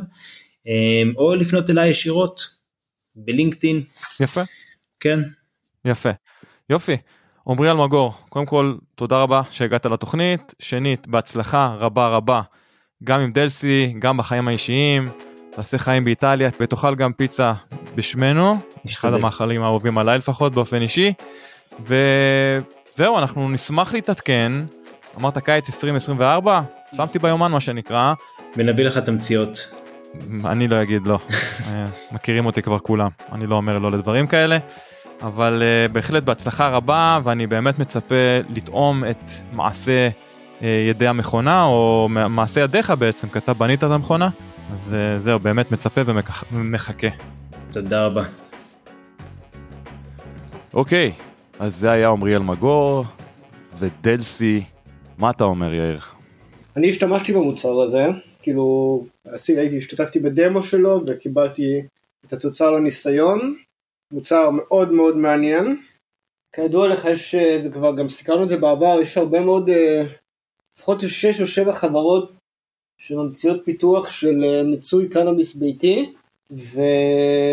אה, או לפנות אליי ישירות בלינקדאין. יפה. כן. יפה. יופי. עמרי אלמגור, קודם כל תודה רבה שהגעת לתוכנית, שנית בהצלחה רבה רבה גם עם דלסי, גם בחיים האישיים, תעשה חיים באיטליה ותאכל גם פיצה בשמנו, אחד המאכלים האהובים עליי לפחות באופן אישי, ו... זהו, אנחנו נשמח להתעדכן. אמרת קיץ 2024? שמתי ביומן מה שנקרא. ונביא לך תמציות. אני לא אגיד לא, אה, מכירים אותי כבר כולם, אני לא אומר לא לדברים כאלה. אבל uh, בהחלט בהצלחה רבה ואני באמת מצפה לטעום את מעשה uh, ידי המכונה או מעשה ידיך בעצם כי אתה בנית את המכונה אז uh, זהו באמת מצפה ומחכה. תודה רבה. אוקיי אז זה היה עמרי אלמגור ודלסי מה אתה אומר יאיר? אני השתמשתי במוצר הזה כאילו הייתי השתתפתי בדמו שלו וקיבלתי את התוצר לניסיון מוצר מאוד מאוד מעניין. כידוע לך יש, אה, וכבר גם סיכרנו את זה בעבר, יש הרבה מאוד, אה, לפחות שש או שבע חברות שממציאות פיתוח של אה, מיצוי קנאביס ביתי. ו...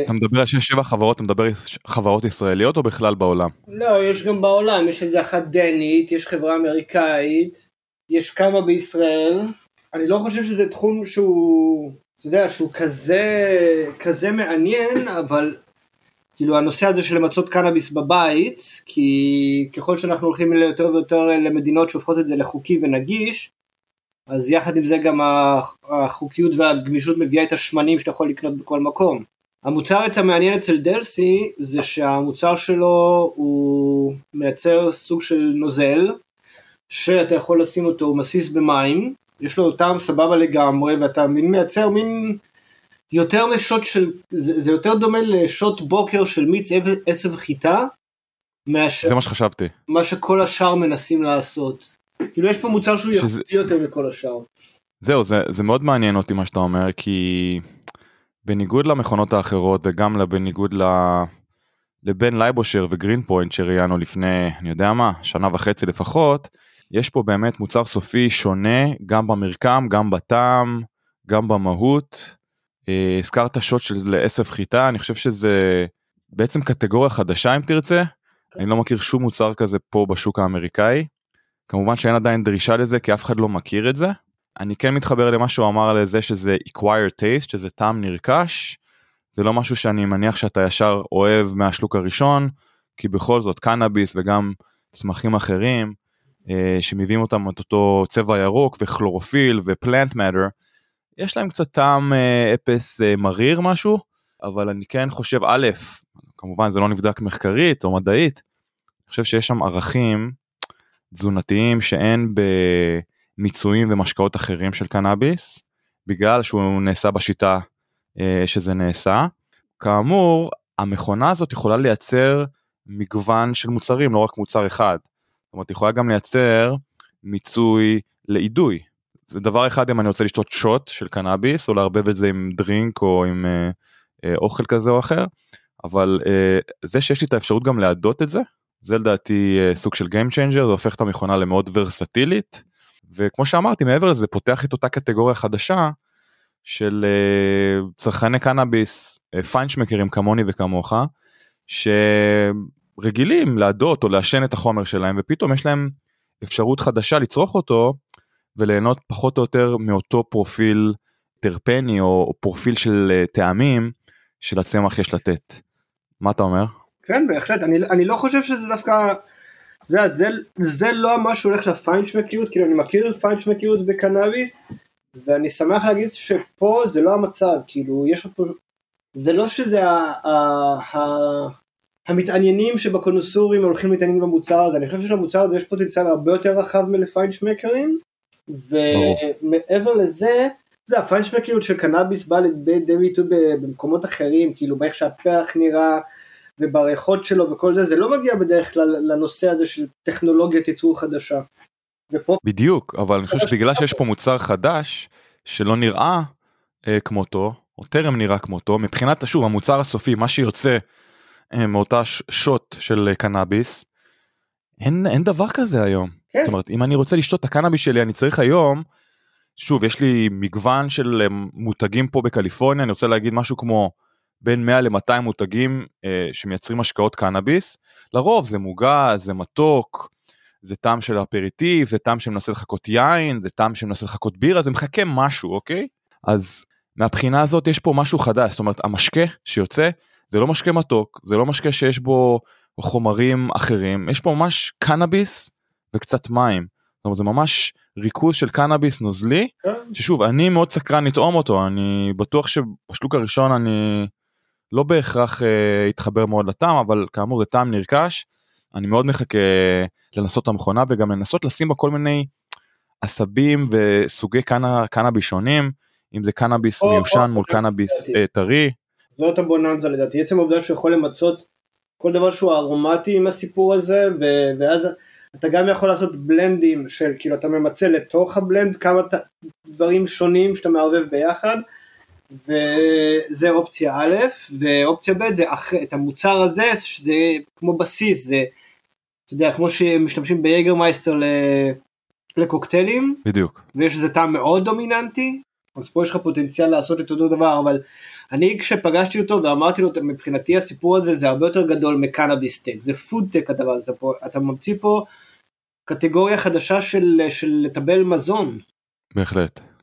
אתה מדבר על שש שבע חברות, אתה מדבר על חברות ישראליות או בכלל בעולם? לא, יש גם בעולם, יש איזה אחת דנית, יש חברה אמריקאית, יש כמה בישראל. אני לא חושב שזה תחום שהוא, אתה יודע, שהוא כזה, כזה מעניין, אבל כאילו הנושא הזה של למצות קנאביס בבית, כי ככל שאנחנו הולכים יותר ויותר למדינות שהופכות את זה לחוקי ונגיש, אז יחד עם זה גם החוקיות והגמישות מביאה את השמנים שאתה יכול לקנות בכל מקום. המוצר המעניין אצל דלסי זה שהמוצר שלו הוא מייצר סוג של נוזל שאתה יכול לשים אותו, הוא מסיס במים, יש לו טעם סבבה לגמרי ואתה מין מייצר מין יותר משוט של, זה, זה יותר דומה לשוט בוקר של מיץ עשב חיטה, מאשר, זה מה שחשבתי, מה שכל השאר מנסים לעשות. כאילו יש פה מוצר שהוא שזה... יותר מכל השאר. זהו, זה, זה מאוד מעניין אותי מה שאתה אומר, כי בניגוד למכונות האחרות וגם בניגוד ל... לבן לייבושר ו Green Point שראיינו לפני, אני יודע מה, שנה וחצי לפחות, יש פה באמת מוצר סופי שונה גם במרקם, גם בטעם, גם במהות, אה, הזכרת שוט של עשב חיטה אני חושב שזה בעצם קטגוריה חדשה אם תרצה אני לא מכיר שום מוצר כזה פה בשוק האמריקאי. כמובן שאין עדיין דרישה לזה כי אף אחד לא מכיר את זה. אני כן מתחבר למה שהוא אמר לזה שזה acquired taste שזה טעם נרכש. זה לא משהו שאני מניח שאתה ישר אוהב מהשלוק הראשון כי בכל זאת קנאביס וגם צמחים אחרים אה, שמביאים אותם את אותו צבע ירוק וכלורופיל ופלנט מאטר יש להם קצת טעם אה, אפס אה, מריר משהו, אבל אני כן חושב, א', כמובן זה לא נבדק מחקרית או מדעית, אני חושב שיש שם ערכים תזונתיים שאין במיצויים ומשקאות אחרים של קנאביס, בגלל שהוא נעשה בשיטה אה, שזה נעשה. כאמור, המכונה הזאת יכולה לייצר מגוון של מוצרים, לא רק מוצר אחד. זאת אומרת, יכולה גם לייצר מיצוי לאידוי, זה דבר אחד אם אני רוצה לשתות שוט של קנאביס או לערבב את זה עם דרינק או עם אה, אה, אוכל כזה או אחר אבל אה, זה שיש לי את האפשרות גם להדות את זה זה לדעתי אה, סוג של Game Changer זה הופך את המכונה למאוד ורסטילית וכמו שאמרתי מעבר לזה פותח את אותה קטגוריה חדשה של אה, צרכני קנאביס אה, פיינשמקרים כמוני וכמוך שרגילים להדות או לעשן את החומר שלהם ופתאום יש להם אפשרות חדשה לצרוך אותו וליהנות פחות או יותר מאותו פרופיל טרפני או פרופיל של טעמים שלצמח יש לתת. מה אתה אומר? כן בהחלט. אני, אני לא חושב שזה דווקא זה, זה, זה לא מה שהולך לפיינשמקיות כאילו אני מכיר פיינשמקיות בקנאביס ואני שמח להגיד שפה זה לא המצב כאילו יש פה זה לא שזה ה, ה, ה, המתעניינים שבקונוסורים הולכים להתעניין במוצר הזה. אני חושב שלמוצר הזה יש פוטנציאל הרבה יותר רחב מלפיינשמקרים ומעבר לזה, זה הפיינשמקיות של קנאביס בא לידי ביטוי במקומות אחרים, כאילו באיך שהפרח נראה ובריחות שלו וכל זה, זה לא מגיע בדרך כלל לנושא הזה של טכנולוגיית ייצור חדשה. ופה... בדיוק, אבל אני חושב שבגלל שיש פה מוצר חדש שלא נראה אה, כמותו, או טרם נראה כמותו, מבחינת, שוב, המוצר הסופי, מה שיוצא אה, מאותה שוט של אה, קנאביס, אין, אין דבר כזה היום. כן. זאת אומרת, אם אני רוצה לשתות את הקנאביס שלי, אני צריך היום, שוב, יש לי מגוון של אה, מותגים פה בקליפורניה, אני רוצה להגיד משהו כמו בין 100 ל-200 מותגים אה, שמייצרים השקעות קנאביס. לרוב זה מוגז, זה מתוק, זה טעם של אפריטיב, זה טעם שמנסה לחכות יין, זה טעם שמנסה לחכות בירה, זה מחכה משהו, אוקיי? אז מהבחינה הזאת יש פה משהו חדש, זאת אומרת, המשקה שיוצא, זה לא משקה מתוק, זה לא משקה שיש בו חומרים אחרים, יש פה ממש קנאביס וקצת מים. זאת אומרת, זה ממש ריכוז של קנאביס נוזלי, כן. ששוב, אני מאוד סקרן לטעום אותו, אני בטוח שבשלוק הראשון אני לא בהכרח אה, יתחבר מאוד לטעם, אבל כאמור זה טעם נרכש. אני מאוד מחכה לנסות את המכונה וגם לנסות לשים בה כל מיני עשבים וסוגי קנא, קנאביס שונים, אם זה קנאביס או, מיושן או, מול או, קנאביס. אה, טרי. זאת הבוננזה לדעתי, עצם העובדה שהוא יכול למצות כל דבר שהוא ארומטי עם הסיפור הזה, ו- ואז אתה גם יכול לעשות בלנדים של כאילו אתה ממצה לתוך הבלנד כמה ת- דברים שונים שאתה מערבב ביחד, וזה אופציה א', ואופציה ב' זה אחרי, את המוצר הזה, שזה כמו בסיס, זה, אתה יודע, כמו שמשתמשים בייגרמייסטר ל- לקוקטיילים, בדיוק. ויש איזה טעם מאוד דומיננטי, אז פה יש לך פוטנציאל לעשות את אותו דבר, אבל אני כשפגשתי אותו ואמרתי לו, מבחינתי הסיפור הזה זה הרבה יותר גדול מ cannabis tech, זה food tech הדבר הזה, אתה, פה, אתה ממציא פה קטגוריה חדשה של, של לטבל מזון. בהחלט.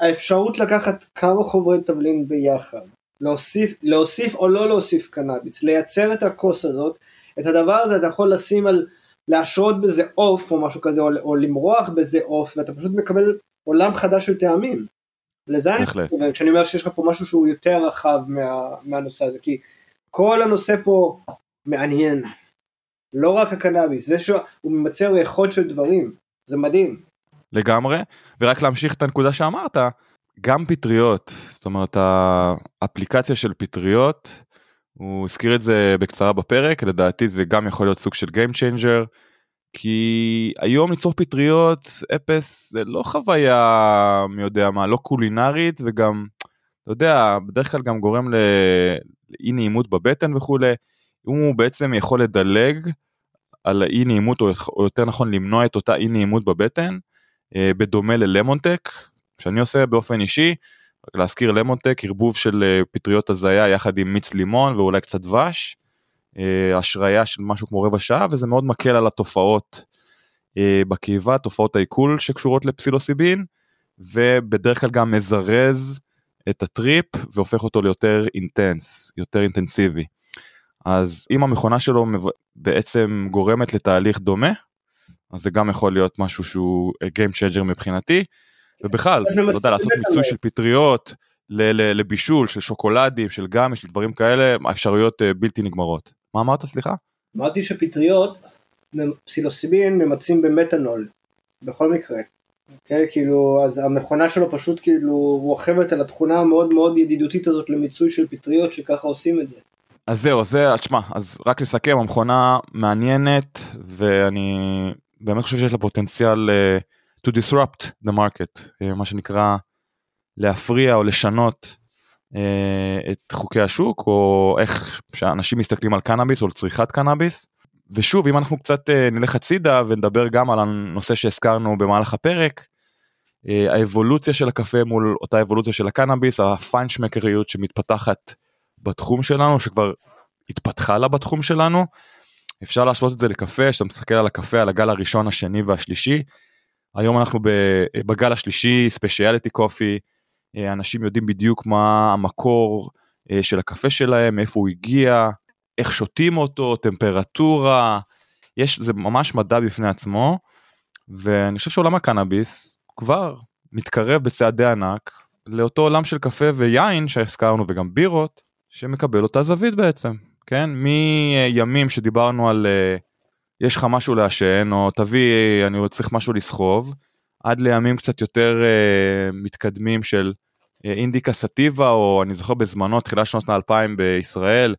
האפשרות לקחת כמה חוברי תבלין ביחד, להוסיף, להוסיף או לא להוסיף קנאביס, לייצר את הכוס הזאת, את הדבר הזה אתה יכול לשים על, להשרות בזה עוף או משהו כזה, או, או למרוח בזה עוף, ואתה פשוט מקבל עולם חדש של טעמים. לזה אני. מתכוון, כשאני אומר שיש לך פה משהו שהוא יותר רחב מה, מהנושא הזה, כי כל הנושא פה מעניין. לא רק הקנאביס, זה שהוא ממצא ריחות של דברים, זה מדהים. לגמרי, ורק להמשיך את הנקודה שאמרת, גם פטריות, זאת אומרת האפליקציה של פטריות, הוא הזכיר את זה בקצרה בפרק, לדעתי זה גם יכול להיות סוג של Game Changer, כי היום ליצור פטריות, אפס, זה לא חוויה מי יודע מה, לא קולינרית וגם, אתה יודע, בדרך כלל גם גורם לאי נעימות בבטן וכולי, אם הוא בעצם יכול לדלג על האי נעימות, או, יותר נכון למנוע את אותה אי נעימות בבטן, בדומה ללמונטק שאני עושה באופן אישי להזכיר למונטק ערבוב של אה, פטריות הזיה יחד עם מיץ לימון ואולי קצת דבש אה, השריה של משהו כמו רבע שעה וזה מאוד מקל על התופעות אה, בקיבה תופעות העיכול שקשורות לפסילוסיבין ובדרך כלל גם מזרז את הטריפ והופך אותו ליותר אינטנס יותר אינטנסיבי. אז אם המכונה שלו בעצם גורמת לתהליך דומה אז זה גם יכול להיות משהו שהוא אה, Game Changer מבחינתי. ובכלל, לא יודע, לעשות מיצוי של פטריות לבישול, של שוקולדים, של גמי, של דברים כאלה, האפשרויות אה, בלתי נגמרות. מה אמרת, סליחה? אמרתי שפטריות, פסילוסיבין ממצים במתנול, בכל מקרה. אוקיי, כאילו, אז המכונה שלו פשוט כאילו רוכבת על התכונה המאוד מאוד ידידותית הזאת למיצוי של פטריות, שככה עושים את זה. אז זהו, זה, תשמע, אז רק לסכם, המכונה מעניינת, ואני באמת חושב שיש לה פוטנציאל uh, to disrupt the market, uh, מה שנקרא להפריע או לשנות uh, את חוקי השוק, או איך שאנשים מסתכלים על קנאביס או על צריכת קנאביס. ושוב, אם אנחנו קצת uh, נלך הצידה ונדבר גם על הנושא שהזכרנו במהלך הפרק, uh, האבולוציה של הקפה מול אותה אבולוציה של הקנאביס, הפיינשמקריות שמתפתחת בתחום שלנו, שכבר התפתחה לה בתחום שלנו. אפשר להשוות את זה לקפה, שאתה מסתכל על הקפה, על הגל הראשון, השני והשלישי. היום אנחנו בגל השלישי, ספיישיאליטי קופי, אנשים יודעים בדיוק מה המקור אה, של הקפה שלהם, מאיפה הוא הגיע, איך שותים אותו, טמפרטורה, יש, זה ממש מדע בפני עצמו, ואני חושב שעולם הקנאביס כבר מתקרב בצעדי ענק לאותו עולם של קפה ויין שהזכרנו וגם בירות, שמקבל אותה זווית בעצם, כן? מימים שדיברנו על אה, יש לך משהו לעשן, או תביא, אני צריך משהו לסחוב, עד לימים קצת יותר uh, מתקדמים של uh, אינדיקה סטיבה, או אני זוכר בזמנו, תחילת שנות האלפיים בישראל,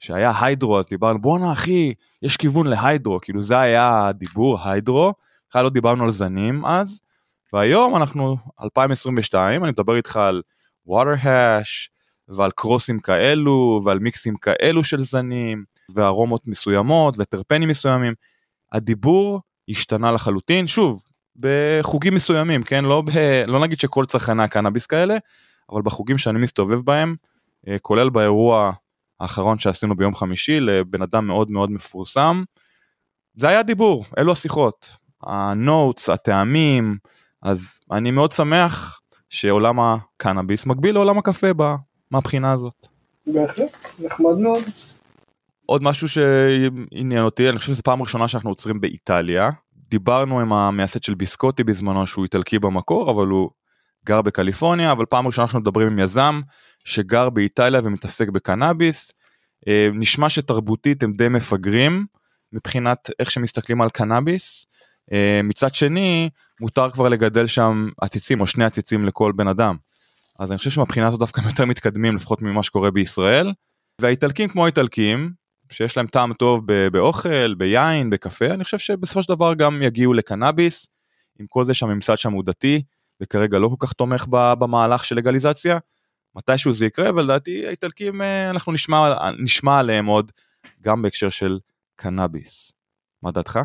שהיה היידרו, אז דיברנו, בואנה אחי, יש כיוון להיידרו, כאילו זה היה הדיבור, היידרו, בכלל לא דיברנו על זנים אז, והיום אנחנו 2022, אני מדבר איתך על water hash, ועל קרוסים כאלו, ועל מיקסים כאלו של זנים, וארומות מסוימות, וטרפנים מסוימים. הדיבור השתנה לחלוטין, שוב, בחוגים מסוימים, כן? לא, ב, לא נגיד שכל צרכני הקנאביס כאלה, אבל בחוגים שאני מסתובב בהם, אה, כולל באירוע האחרון שעשינו ביום חמישי לבן אדם מאוד מאוד מפורסם, זה היה דיבור, אלו השיחות, ה notes, הטעמים, אז אני מאוד שמח שעולם הקנאביס מקביל לעולם הקפה מהבחינה הזאת. בהחלט, נחמד מאוד. עוד משהו שעניין אותי, אני חושב שזו פעם ראשונה שאנחנו עוצרים באיטליה. דיברנו עם המייסד של ביסקוטי בזמנו שהוא איטלקי במקור, אבל הוא גר בקליפורניה, אבל פעם ראשונה אנחנו מדברים עם יזם שגר באיטליה ומתעסק בקנאביס. אה, נשמע שתרבותית הם די מפגרים מבחינת איך שמסתכלים על קנאביס. אה, מצד שני, מותר כבר לגדל שם עציצים או שני עציצים לכל בן אדם. אז אני חושב שמבחינה הזאת דווקא יותר מתקדמים לפחות ממה שקורה בישראל. והאיטלקים כמו האיטלקים, שיש להם טעם טוב באוכל, ביין, בקפה, אני חושב שבסופו של דבר גם יגיעו לקנאביס, עם כל זה שהממסד שם הוא דתי, וכרגע לא כל כך תומך במהלך של לגליזציה. מתישהו זה יקרה, ולדעתי האיטלקים, אה, אנחנו נשמע, נשמע עליהם עוד, גם בהקשר של קנאביס. מה דעתך?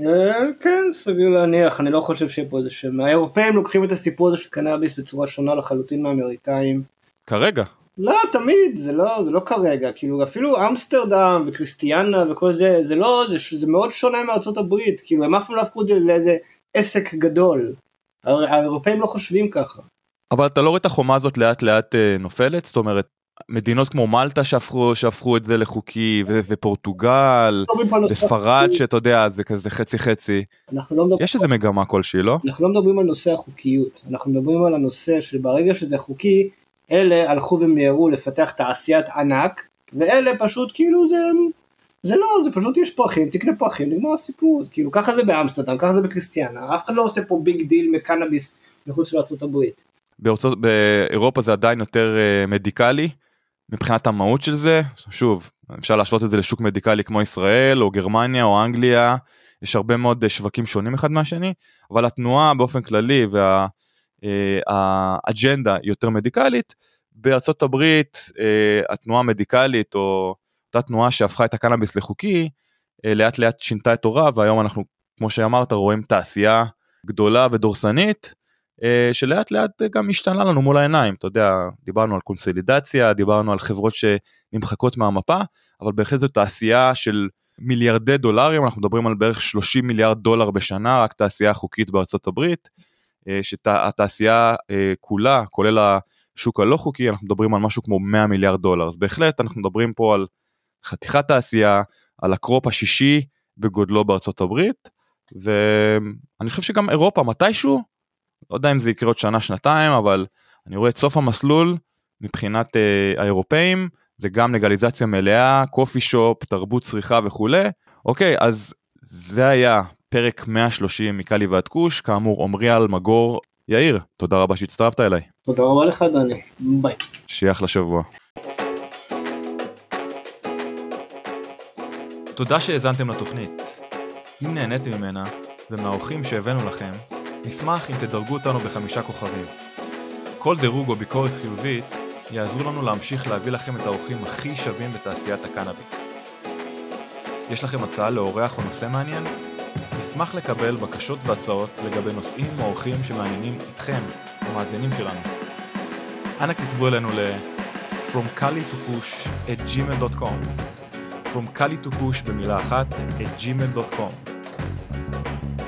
אה, כן, סביר להניח, אני לא חושב שיהיה פה איזה שם. האירופאים לוקחים את הסיפור הזה של קנאביס בצורה שונה לחלוטין מהאמריקאים. כרגע. לא, תמיד, זה לא, זה לא כרגע, כאילו אפילו אמסטרדם וקריסטיאנה וכל זה, זה לא, זה, זה מאוד שונה מארצות הברית, כאילו הם אף פעם לא הפכו את זה לאיזה עסק גדול. האירופאים לא חושבים ככה. אבל אתה לא רואה את החומה הזאת לאט לאט אה, נופלת? זאת אומרת, מדינות כמו מלטה שהפכו, שהפכו את זה לחוקי, ו- ופורטוגל, לא וספרד שאתה יודע, זה כזה חצי חצי. לא יש איזה מגמה כלשהי, לא? אנחנו לא מדברים על נושא החוקיות, אנחנו מדברים על הנושא שברגע שזה חוקי, אלה הלכו ומיהרו לפתח תעשיית ענק, ואלה פשוט כאילו זה, זה לא, זה פשוט יש פרחים, תקנה פרחים, נגמר הסיפור, כאילו ככה זה באמסטרדם, ככה זה בקריסטיאנה, אף אחד לא עושה פה big deal מקנאביס מחוץ לארה"ב. בארצות, באירופה זה עדיין יותר אה, מדיקלי מבחינת המהות של זה שוב אפשר להשוות את זה לשוק מדיקלי כמו ישראל או גרמניה או אנגליה יש הרבה מאוד שווקים שונים אחד מהשני אבל התנועה באופן כללי והאג'נדה uh, יותר מדיקלית בארצות הברית uh, התנועה המדיקלית או אותה תנועה שהפכה את הקנאביס לחוקי uh, לאט לאט שינתה את תורה והיום אנחנו כמו שאמרת רואים תעשייה גדולה ודורסנית אה, שלאט לאט גם השתנה לנו מול העיניים, אתה יודע, דיברנו על קונסולידציה, דיברנו על חברות שנמחקות מהמפה, אבל בהחלט זו תעשייה של מיליארדי דולרים, אנחנו מדברים על בערך 30 מיליארד דולר בשנה, רק תעשייה חוקית בארצות הברית, אה, שהתעשייה אה, כולה, כולל השוק הלא חוקי, אנחנו מדברים על משהו כמו 100 מיליארד דולר, אז בהחלט אנחנו מדברים פה על חתיכת תעשייה, על הקרופ השישי בגודלו בארצות הברית, ואני חושב שגם אירופה מתישהו לא יודע אם זה יקרה עוד שנה שנתיים אבל אני רואה את סוף המסלול מבחינת אה, האירופאים זה גם לגליזציה מלאה קופי שופ תרבות צריכה וכולי אוקיי אז זה היה פרק 130 מקלי ועד כוש כאמור עמרי אלמגור יאיר תודה רבה שהצטרפת אליי. תודה רבה לך דני ביי. שיהיה אחלה שבוע. תודה שהאזנתם לתוכנית. אם נהניתם ממנה ומהאורחים שהבאנו לכם נשמח אם תדרגו אותנו בחמישה כוכבים. כל דירוג או ביקורת חיובית יעזרו לנו להמשיך להביא לכם את האורחים הכי שווים בתעשיית הקנאביס. יש לכם הצעה לאורח או נושא מעניין? נשמח לקבל בקשות והצעות לגבי נושאים או אורחים שמעניינים אתכם, המאזינים שלנו. אנא כתבו אלינו ל- From Kali to Push at gmail.com From Kali to Push במילה אחת at gmail.com